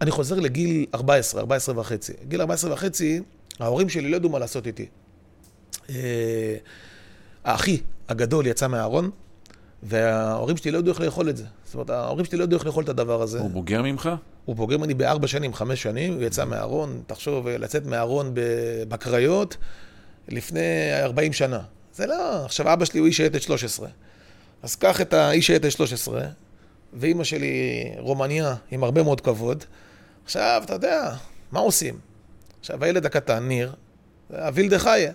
אני חוזר לגיל 14, 14 וחצי. גיל 14 וחצי, ההורים שלי לא ידעו מה לעשות איתי. אה, האחי הגדול יצא מהארון, וההורים שלי לא ידעו איך לאכול את זה. זאת אומרת, ההורים שלי לא ידעו איך לאכול את הדבר הזה. הוא בוגר ממך? הוא בוגר ממני בארבע שנים, חמש שנים, הוא יצא מהארון, תחשוב, לצאת מהארון בקריות לפני 40 שנה. זה לא, עכשיו אבא שלי הוא איש שייטת 13. אז קח את האיש שייטת 13, ואימא שלי רומניה עם הרבה מאוד כבוד. עכשיו, אתה יודע, מה עושים? עכשיו, הילד הקטן, ניר, אבילדה חיה,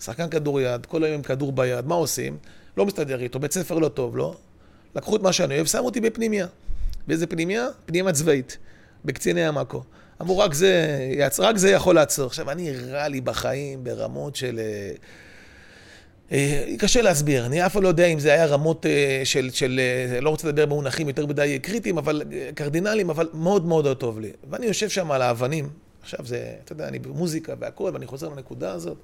שחקן כדוריד, כל היום עם כדור ביד, מה עושים? לא מסתדר איתו, בית ספר לא טוב לו. לא? לקחו את מה שאני אוהב, שמו אותי בפנימיה. באיזה פנימיה? פנימיה צבאית, בקציני המאקו. אמרו, רק זה, רק זה יכול לעצור. עכשיו, אני רע לי בחיים ברמות של... אה, אה, קשה להסביר, אני אף פעם לא יודע אם זה היה רמות אה, של, של, לא רוצה לדבר במונחים יותר מדי קריטיים, אבל קרדינליים, אבל מאוד מאוד לא טוב לי. ואני יושב שם על האבנים, עכשיו זה, אתה יודע, אני במוזיקה והכול, ואני חוזר לנקודה הזאת,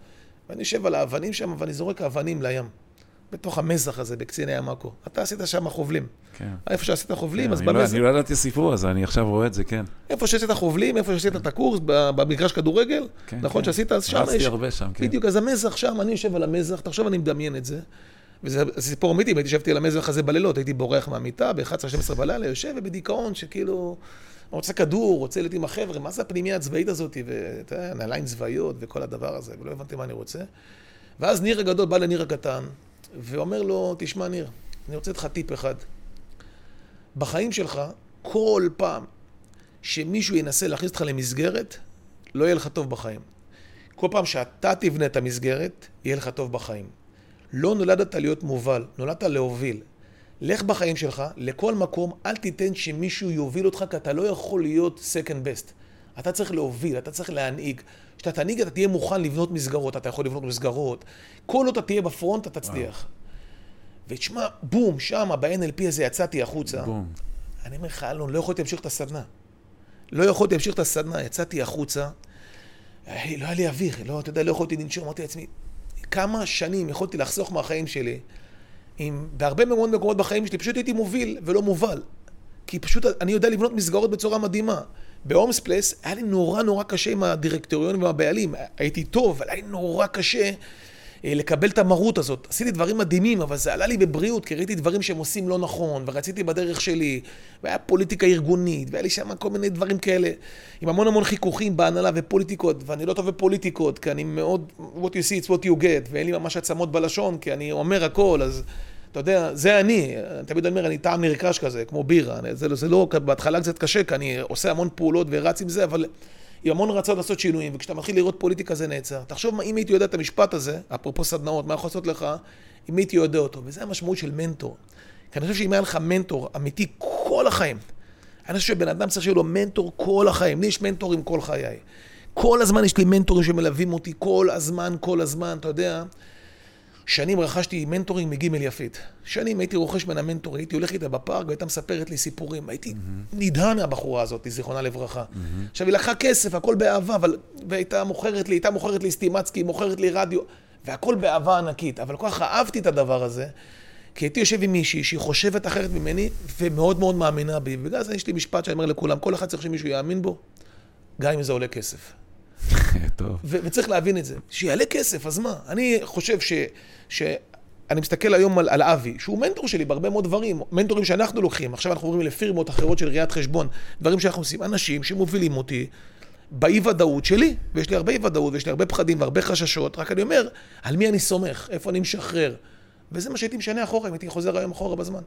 ואני יושב על האבנים שם, ואני זורק אבנים לים. בתוך המזח הזה, בקציני המאקו. אתה עשית שם חובלים. כן. איפה שעשית חובלים, כן, אז במזח... לא, אני לא ידעתי סיפור, אז אני עכשיו רואה את זה, כן. איפה שעשית חובלים, איפה שעשית את הקורס, במגרש כדורגל, כן, נכון כן. שעשית, אז שם יש... רצתי הרבה שם, כן. בדיוק, אז המזח שם, אני יושב על המזח, תחשוב, אני מדמיין את זה. וזה סיפור אמיתי, הייתי ישבתי על המזח הזה בלילות, הייתי בורח מהמיטה ב-11-12 בלילה, יושב ובדיכאון שכאילו, רוצה כדור, רוצה להיות עם החבר'ה, מה זה הפנימייה הצבאית הזאת, ואתה יודע, נעליים צבאיות וכל הדבר הזה, ולא הבנתי מה אני רוצה. ואז ניר הגדול בא לניר הקטן, ואומר לו, תשמע ניר, אני רוצה לך טיפ אחד. בחיים שלך, כל פעם שמישהו ינסה להכניס אותך למסגרת, לא יהיה לך טוב בחיים. כל פעם שאתה תבנה את המסגרת, יהיה לך טוב בחיים. לא נולדת להיות מובל, נולדת להוביל. לך בחיים שלך, לכל מקום, אל תיתן שמישהו יוביל אותך, כי אתה לא יכול להיות second best. אתה צריך להוביל, אתה צריך להנהיג. כשאתה תנהיג, אתה תהיה מוכן לבנות מסגרות, אתה יכול לבנות מסגרות. כל עוד אתה תהיה בפרונט, אתה תצליח. ותשמע, בום, שמה, ב-NLP הזה יצאתי החוצה. בום. אני אומר לך, אלון, לא יכולתי להמשיך את הסדנה. לא יכולתי להמשיך את הסדנה, יצאתי החוצה. אה, לא היה לי אוויר, לא, אתה יודע, לא יכולתי לנשום, אמרתי לעצמי, כמה שנים יכולתי לחסוך מהחיים שלי, אם בהרבה מאוד מקומות בחיים שלי פשוט הייתי מוביל ולא מובל. כי פשוט אני יודע לבנות מסגרות בצורה מדהימה. בהומס פלייס היה לי נורא נורא קשה עם הדירקטוריונים והבעלים. הייתי טוב, אבל היה לי נורא קשה אה, לקבל את המרות הזאת. עשיתי דברים מדהימים, אבל זה עלה לי בבריאות, כי ראיתי דברים שהם עושים לא נכון, ורציתי בדרך שלי, והיה פוליטיקה ארגונית, והיה לי שם כל מיני דברים כאלה, עם המון המון חיכוכים בהנהלה ופוליטיקות, ואני לא טוב בפוליטיקות, כי אני מאוד, what you see it's what you get, ואין לי ממש עצמות בלשון, כי אני אומר הכל, אז... אתה יודע, זה אני, אני תמיד אומר, אני טעם נרכש כזה, כמו בירה. זה, זה לא, בהתחלה קצת קשה, כי אני עושה המון פעולות ורץ עם זה, אבל עם המון רצון לעשות שינויים, וכשאתה מתחיל לראות פוליטיקה זה נעצר. תחשוב אם הייתי יודע את המשפט הזה, אפרופו סדנאות, מה יכול לעשות לך, אם הייתי יודע אותו. וזה המשמעות של מנטור. כי אני חושב שאם היה לך מנטור אמיתי כל החיים, אני חושב שבן אדם צריך שיהיה לו מנטור כל החיים. לי יש מנטורים כל חיי. כל הזמן יש לי מנטורים שמלווים אותי, כל הזמן, כל הזמן, אתה יודע. שנים רכשתי מנטורים מגימל יפית. שנים הייתי רוכש ממנה מנטורים, הייתי הולך איתה בפארק והייתה מספרת לי סיפורים. הייתי mm-hmm. נדהם מהבחורה הזאת, זיכרונה לברכה. Mm-hmm. עכשיו, היא לקחה כסף, הכל באהבה, אבל... והייתה מוכרת לי, הייתה מוכרת לי סטימצקי, מוכרת לי רדיו, והכל באהבה ענקית. אבל כל כך אהבתי את הדבר הזה, כי הייתי יושב עם מישהי שהיא חושבת אחרת ממני, ומאוד מאוד מאמינה בי. ובגלל זה יש לי משפט שאני אומר לכולם, כל אחד צריך שמישהו יאמין בו, גם אם זה עולה כסף. טוב. וצריך להבין את זה. שיעלה כסף, אז מה? אני חושב ש... ש... אני מסתכל היום על, על אבי, שהוא מנטור שלי בהרבה מאוד דברים, מנטורים שאנחנו לוקחים, עכשיו אנחנו עוברים לפירמות אחרות של ראיית חשבון, דברים שאנחנו עושים, אנשים שמובילים אותי באי ודאות שלי, ויש לי הרבה אי ודאות, ויש לי הרבה פחדים והרבה חששות, רק אני אומר, על מי אני סומך, איפה אני משחרר, וזה מה שהייתי משנה אחורה, אם הייתי חוזר היום אחורה בזמן.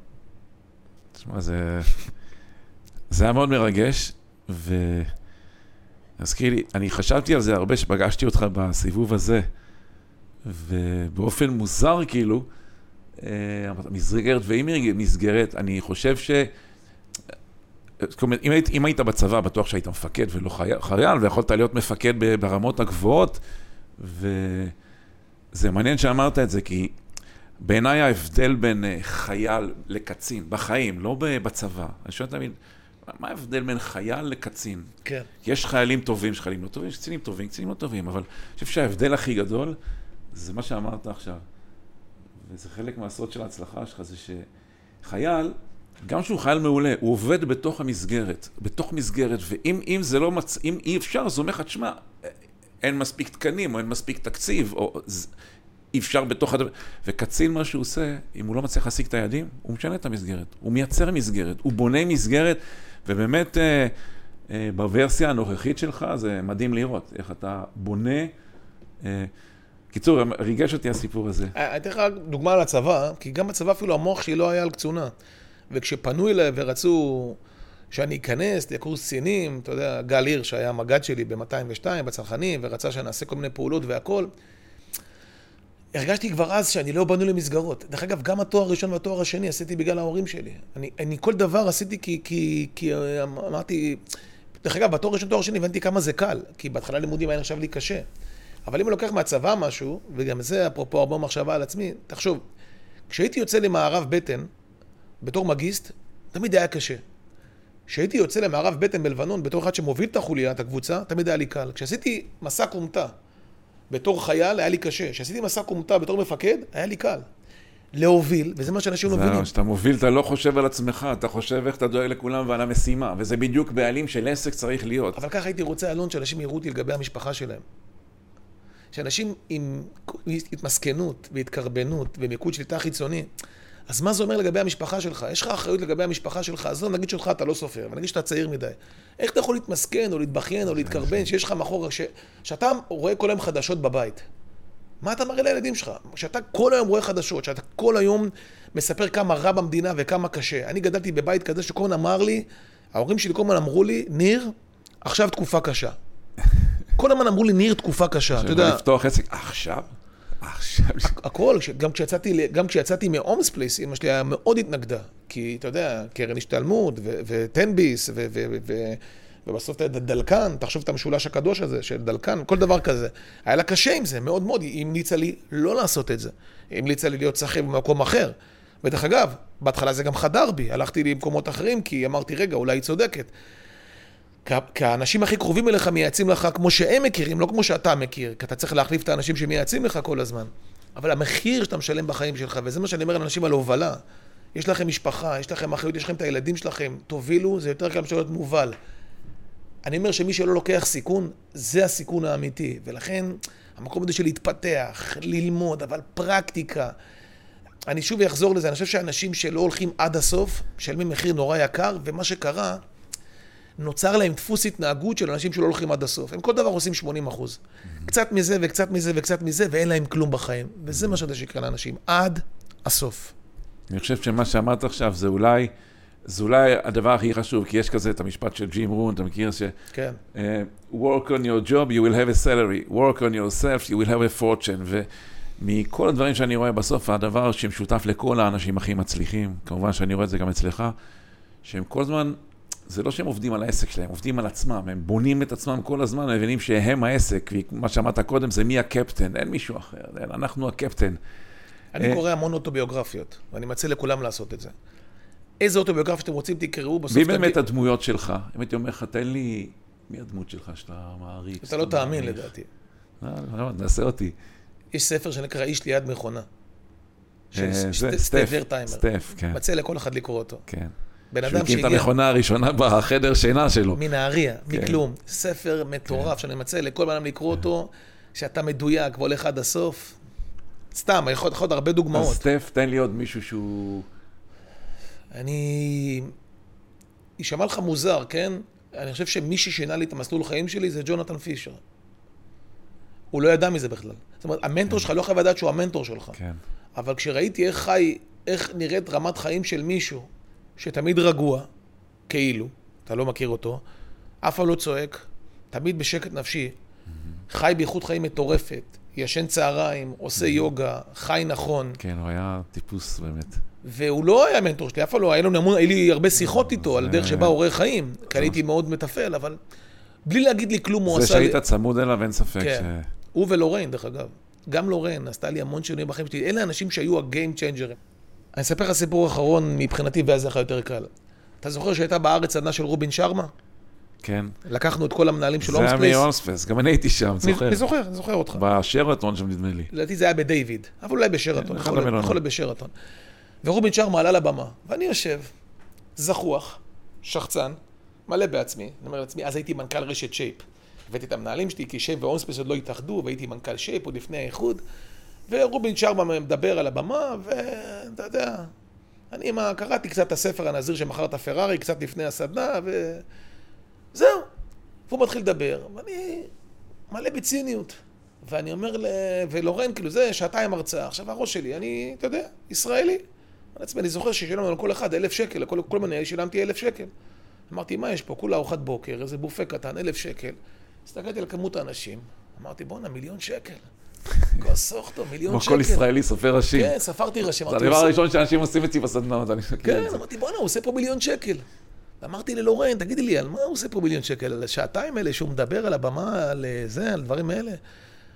תשמע, זה... זה היה מאוד מרגש, ו... תזכיר לי, אני חשבתי על זה הרבה שפגשתי אותך בסיבוב הזה, ובאופן מוזר כאילו, אה, מסגרת ואם מסגרת, אני חושב ש... זאת אומרת, אם היית, אם היית בצבא, בטוח שהיית מפקד ולא חייל, ויכולת להיות מפקד ברמות הגבוהות, וזה מעניין שאמרת את זה, כי בעיניי ההבדל בין אה, חייל לקצין, בחיים, לא בצבא, אני שואל תמיד, מה ההבדל בין חייל לקצין? כן. יש חיילים טובים, יש חיילים לא טובים, יש קצינים טובים, קצינים לא טובים, אבל אני חושב שההבדל הכי גדול זה מה שאמרת עכשיו. וזה חלק מהסוד של ההצלחה שלך, זה שחייל, גם שהוא חייל מעולה, הוא עובד בתוך המסגרת, בתוך מסגרת, ואם זה לא מצ... אם אי אפשר, אז הוא אומר לך, תשמע, אין מספיק תקנים, או אין מספיק תקציב, או אי אפשר בתוך הדבר... וקצין, מה שהוא עושה, אם הוא לא מצליח להשיג את היעדים, הוא משנה את המסגרת. הוא מייצר מסגרת, הוא בונה מסגרת, ובאמת, אה, אה, בוורסיה הנוכחית שלך, זה מדהים לראות איך אתה בונה... אה, קיצור, ריגש אותי הסיפור הזה. אה, אני אתן לך דוגמה על הצבא, כי גם בצבא אפילו המוח שלי לא היה על קצונה. וכשפנו אליי ורצו שאני אכנס לקורס קצינים, אתה יודע, גל הירש היה המג"ד שלי ב-202 בצנחנים, ורצה שנעשה כל מיני פעולות והכול, הרגשתי כבר אז שאני לא בנוי למסגרות. דרך אגב, גם התואר הראשון והתואר השני עשיתי בגלל ההורים שלי. אני, אני כל דבר עשיתי כי, כי, כי אמרתי... דרך אגב, בתואר הראשון, תואר שני, הבנתי כמה זה קל, כי בהתחלה לימודים היה נחשב לי קשה. אבל אם אני לוקח מהצבא משהו, וגם זה אפרופו הרבה מחשבה על עצמי, תחשוב, כשהייתי יוצא למערב בטן, בתור מגיסט, תמיד היה קשה. כשהייתי יוצא למערב בטן בלבנון, בתור אחד שמוביל את החוליה, את הקבוצה, תמיד היה לי קל. כשעשיתי מסע כומתה בתור חייל, היה לי קשה. כשעשיתי מסע כומתה בתור מפקד, היה לי קל. להוביל, וזה מה שאנשים לא מבינים. כשאתה מוביל, אתה לא חושב על עצמך, אתה חושב איך אתה דואג לכולם ועל המשימה, וזה בדיוק בעלים של עסק צריך להיות. אבל ככה הייתי רוצה, אלון, שאנשים יראו אותי לגבי המשפחה שלהם. שאנשים עם התמסכנות והתקרבנות ומיקוד שליטה חיצוני, אז מה זה אומר לגבי המשפחה שלך? יש לך אחריות לגבי המשפחה שלך, אז לא נגיד שלך אתה לא סופר, ונגיד שאתה צעיר מדי. איך אתה יכול להתמסכן או להתבכיין או להתקרבן שיש לך מאחור, שאתה רואה כל היום חדשות בבית. מה אתה מראה לילדים שלך? כשאתה כל היום רואה חדשות, שאתה כל היום מספר כמה רע במדינה וכמה קשה. אני גדלתי בבית כזה שכל הזמן אמר לי, ההורים שלי כל הזמן אמרו לי, ניר, עכשיו תקופה קשה. כל הזמן אמרו לי, ניר, תקופה קשה, אתה יודע. לפתוח עסק, עכשיו? הכל, גם כשיצאתי, גם כשיצאתי מהומס פלייס, אמא שלי היה מאוד התנגדה. כי, אתה יודע, קרן השתלמות, ותן ביס, ובסוף אתה יודע, דלקן, תחשוב את המשולש הקדוש הזה, של דלקן, כל דבר כזה. היה לה קשה עם זה, מאוד מאוד. היא המליצה לי לא לעשות את זה. היא המליצה לי להיות שכיר במקום אחר. ודרך אגב, בהתחלה זה גם חדר בי, הלכתי למקומות אחרים, כי אמרתי, רגע, אולי היא צודקת. כי האנשים הכי קרובים אליך מייעצים לך כמו שהם מכירים, לא כמו שאתה מכיר, כי אתה צריך להחליף את האנשים שמייעצים לך כל הזמן. אבל המחיר שאתה משלם בחיים שלך, וזה מה שאני אומר לאנשים על הובלה, יש לכם משפחה, יש לכם אחריות, יש לכם את הילדים שלכם, תובילו, זה יותר קל משל להיות מובל. אני אומר שמי שלא לוקח סיכון, זה הסיכון האמיתי. ולכן, המקום הזה של להתפתח, ללמוד, אבל פרקטיקה. אני שוב אחזור לזה, אני חושב שאנשים שלא הולכים עד הסוף, משלמים מחיר נורא יקר, ומה שקרה, נוצר להם דפוס התנהגות של אנשים שלא הולכים עד הסוף. הם כל דבר עושים 80 אחוז. קצת מזה וקצת מזה וקצת מזה, ואין להם כלום בחיים. וזה מה שאתה שיקרה לאנשים, עד הסוף. אני חושב שמה שאמרת עכשיו זה אולי, זה אולי הדבר הכי חשוב, כי יש כזה את המשפט של ג'ים רון, אתה מכיר ש... כן. Uh, work on your job, you will have a salary. work on yourself, you will have a fortune. ומכל הדברים שאני רואה בסוף, הדבר שמשותף לכל האנשים הכי מצליחים, כמובן שאני רואה את זה גם אצלך, שהם כל הזמן זה לא שהם עובדים על העסק שלהם, עובדים על עצמם, הם בונים את עצמם כל הזמן, הם מבינים שהם העסק, ומה שאמרת קודם זה מי הקפטן, אין מישהו אחר, אין, אנחנו הקפטן. אני אה, קורא המון אוטוביוגרפיות, ואני מציע לכולם לעשות את זה. איזה אוטוביוגרפיה שאתם רוצים, תקראו בסוף. מי באמת הדמויות שלך? אם הייתי אומר לך, תן לי, מי הדמות שלך שאתה מעריץ? אתה לא תאמין לדעתי. לא, לא, נעשה אותי. יש ספר שנקרא איש ליד מכונה. אה, סטף, סטף, כן. מציע לכל אחד לקרוא אותו. כן. בן אדם שהגיע... שהוא הקים את המכונה הראשונה בחדר שינה שלו. מנהריה, כן. מכלום. ספר מטורף כן. שאני מציע לכל בן אדם לקרוא אותו, שאתה מדויק והולך עד הסוף. סתם, יכול להיות הרבה דוגמאות. אז סטף, תן לי עוד מישהו שהוא... אני... יישמע לך מוזר, כן? אני חושב שמי ששינה לי את המסלול חיים שלי זה ג'ונתן פישר. הוא לא ידע מזה בכלל. זאת אומרת, המנטור כן. שלך לא חייב לדעת שהוא המנטור שלך. כן. אבל כשראיתי איך חי, איך נראית רמת חיים של מישהו, שתמיד רגוע, כאילו, אתה לא מכיר אותו, אף פעם לא צועק, תמיד בשקט נפשי, חי באיכות חיים מטורפת, ישן צהריים, עושה יוגה, חי נכון. כן, הוא היה טיפוס באמת. והוא לא היה מנטור שלי, אף פעם לא, היה, לנו, היה לי הרבה שיחות איתו על דרך שבה עורך חיים, כי הייתי מאוד מתפעל, אבל בלי להגיד לי כלום, הוא עשה. זה שהיית צמוד אליו, אין ספק כן. ש... הוא ולוריין, דרך אגב. גם לוריין עשתה לי המון שינויים בחיים שלי. אלה האנשים שהיו ה game changer ים. אני אספר לך סיפור אחרון מבחינתי, ואז זה לך יותר קל. אתה זוכר שהייתה בארץ סדנה של רובין שרמה? כן. לקחנו את כל המנהלים של אונספלייס. זה היה מאונספלייס, גם אני הייתי שם, זוכר. אני זוכר, אני זוכר אותך. בשרתון שם נדמה לי. לדעתי זה היה בדיוויד, אבל אולי בשרתון, כן, יכול להיות בשרתון. ורובין שרמה עלה לבמה, ואני יושב, זחוח, שחצן, מלא בעצמי. אני אומר לעצמי, אז הייתי מנכ"ל רשת שייפ. הבאתי את המנהלים שלי, כי שייפ והומס פלייס עוד לא התאחדו, והייתי מנכ"ל שייפ עוד לפני האיחוד. ורובין שרמה מדבר על הבמה, ואתה יודע, אני מה, קראתי קצת את הספר הנזיר שמכר את הפרארי, קצת לפני הסדנה, וזהו. והוא מתחיל לדבר, ואני מלא בציניות. ואני אומר, ל... ולורן, כאילו, זה שעתיים הרצאה. עכשיו, הראש שלי, אני, אתה יודע, ישראלי. אני זוכר ששילמנו לכל אחד אלף שקל, לכל, כל מנהל שילמתי אלף שקל. אמרתי, מה יש פה? כולה ארוחת בוקר, איזה בופה קטן, אלף שקל. הסתכלתי על כמות האנשים, אמרתי, בואנה, מיליון שקל. כוס סוכטו, מיליון שקל. כמו כל ישראלי סופר ראשים. כן, ספרתי ראשים. זה הדבר הראשון שאנשים עושים אצלי בסדנאות, אני מכיר כן, אמרתי, בואנה, הוא עושה פה מיליון שקל. אמרתי ללורן, תגידי לי, על מה הוא עושה פה מיליון שקל? על השעתיים האלה שהוא מדבר על הבמה, על זה, על דברים האלה?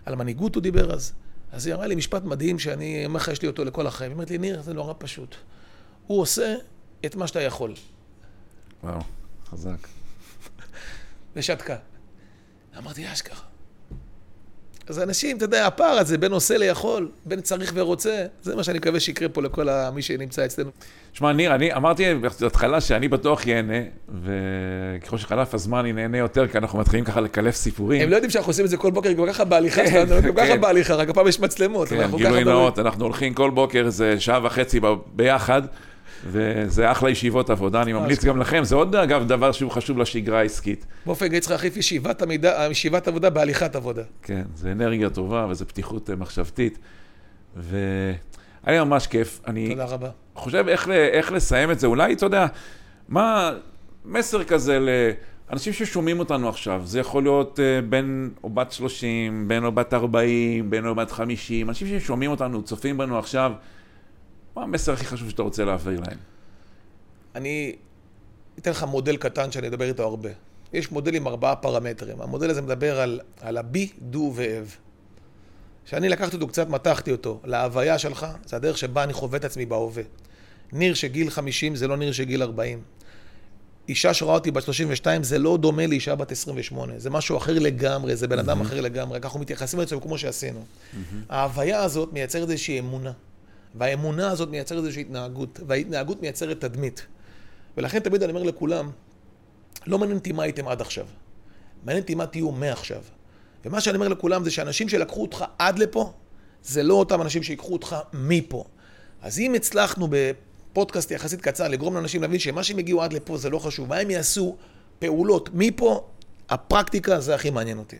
על מנהיגות הוא דיבר אז. אז היא אמרה לי משפט מדהים שאני אומר לך, יש לי אותו לכל החיים. היא אומרת לי, ניר, זה נורא פשוט. הוא עושה את מה שאתה יכול. וואו, חזק. ושתקה. אמרתי, אשכרה. אז אנשים, אתה יודע, הפער הזה בין עושה ליכול, בין צריך ורוצה, זה מה שאני מקווה שיקרה פה לכל מי שנמצא אצלנו. שמע, ניר, אני אמרתי בהתחלה שאני בטוח ייהנה, וככל שחלף הזמן אני נהנה יותר, כי אנחנו מתחילים ככה לקלף סיפורים. הם לא יודעים שאנחנו עושים את זה כל בוקר, גם ככה בהליכה כן, שלנו, גם ככה כן. בהליכה, רק הפעם יש מצלמות. כן, גילוי נאות, אנחנו הולכים כל בוקר איזה שעה וחצי ביחד. וזה אחלה ישיבות עבודה, אני ממליץ גם לכם, זה עוד אגב דבר שהוא חשוב לשגרה העסקית. באופן גיא צריך להחליף ישיבת, עבודה בהליכת עבודה. כן, זה אנרגיה טובה וזו פתיחות אה, מחשבתית. והיה ממש כיף. אני תודה רבה. חושב איך, איך לסיים את זה, אולי, אתה יודע, מה, מסר כזה לאנשים ששומעים אותנו עכשיו, זה יכול להיות uh, בן או בת 30, בן או בת 40, בן או בת 50, אנשים ששומעים אותנו, צופים בנו עכשיו, מה המסר הכי חשוב שאתה רוצה להעביר להם? אני אתן לך מודל קטן שאני אדבר איתו הרבה. יש מודל עם ארבעה פרמטרים. המודל הזה מדבר על, על הבי, דו ואב. כשאני לקחתי אותו קצת, מתחתי אותו להוויה שלך, זה הדרך שבה אני חווה את עצמי בהווה. ניר שגיל 50 זה לא ניר שגיל 40. אישה שרואה אותי בת 32 זה לא דומה לאישה בת 28, זה משהו אחר לגמרי, זה בן אדם mm-hmm. אחר לגמרי, ככה אנחנו מתייחסים לזה כמו שעשינו. Mm-hmm. ההוויה הזאת מייצרת איזושהי אמונה. והאמונה הזאת מייצרת איזושהי התנהגות, וההתנהגות מייצרת תדמית. ולכן תמיד אני אומר לכולם, לא מעניין אותי מה הייתם עד עכשיו. מעניין אותי מה תהיו מעכשיו. ומה שאני אומר לכולם זה שאנשים שלקחו אותך עד לפה, זה לא אותם אנשים שיקחו אותך מפה. אז אם הצלחנו בפודקאסט יחסית קצר לגרום לאנשים להבין שמה שהם הגיעו עד לפה זה לא חשוב, מה הם יעשו פעולות מפה, הפרקטיקה זה הכי מעניין אותי.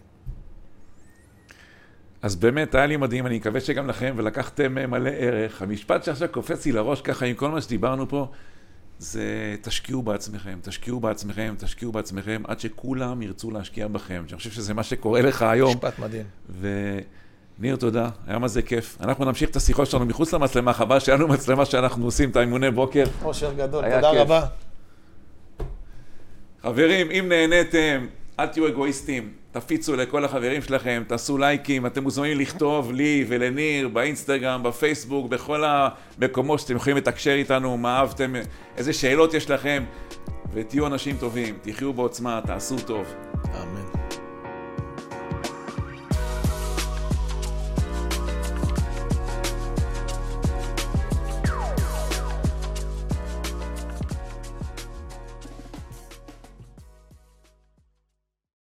אז באמת, היה לי מדהים, אני מקווה שגם לכם, ולקחתם מלא ערך. המשפט שעכשיו קופץ לי לראש ככה עם כל מה שדיברנו פה, זה תשקיעו בעצמכם, תשקיעו בעצמכם, תשקיעו בעצמכם, עד שכולם ירצו להשקיע בכם. אני חושב שזה מה שקורה לך היום. משפט מדהים. וניר, תודה, היה מה זה כיף. אנחנו נמשיך את השיחות שלנו מחוץ למצלמה, חבל שהיה לנו מצלמה שאנחנו עושים את האימוני בוקר. אושר גדול, תודה כיף. רבה. חברים, אם נהניתם, אל תהיו אגואיסטים. תפיצו לכל החברים שלכם, תעשו לייקים, אתם מוזמנים לכתוב לי ולניר באינסטגרם, בפייסבוק, בכל המקומות שאתם יכולים לתקשר איתנו, מה אהבתם, איזה שאלות יש לכם, ותהיו אנשים טובים, תחיו בעוצמה, תעשו טוב. אמן.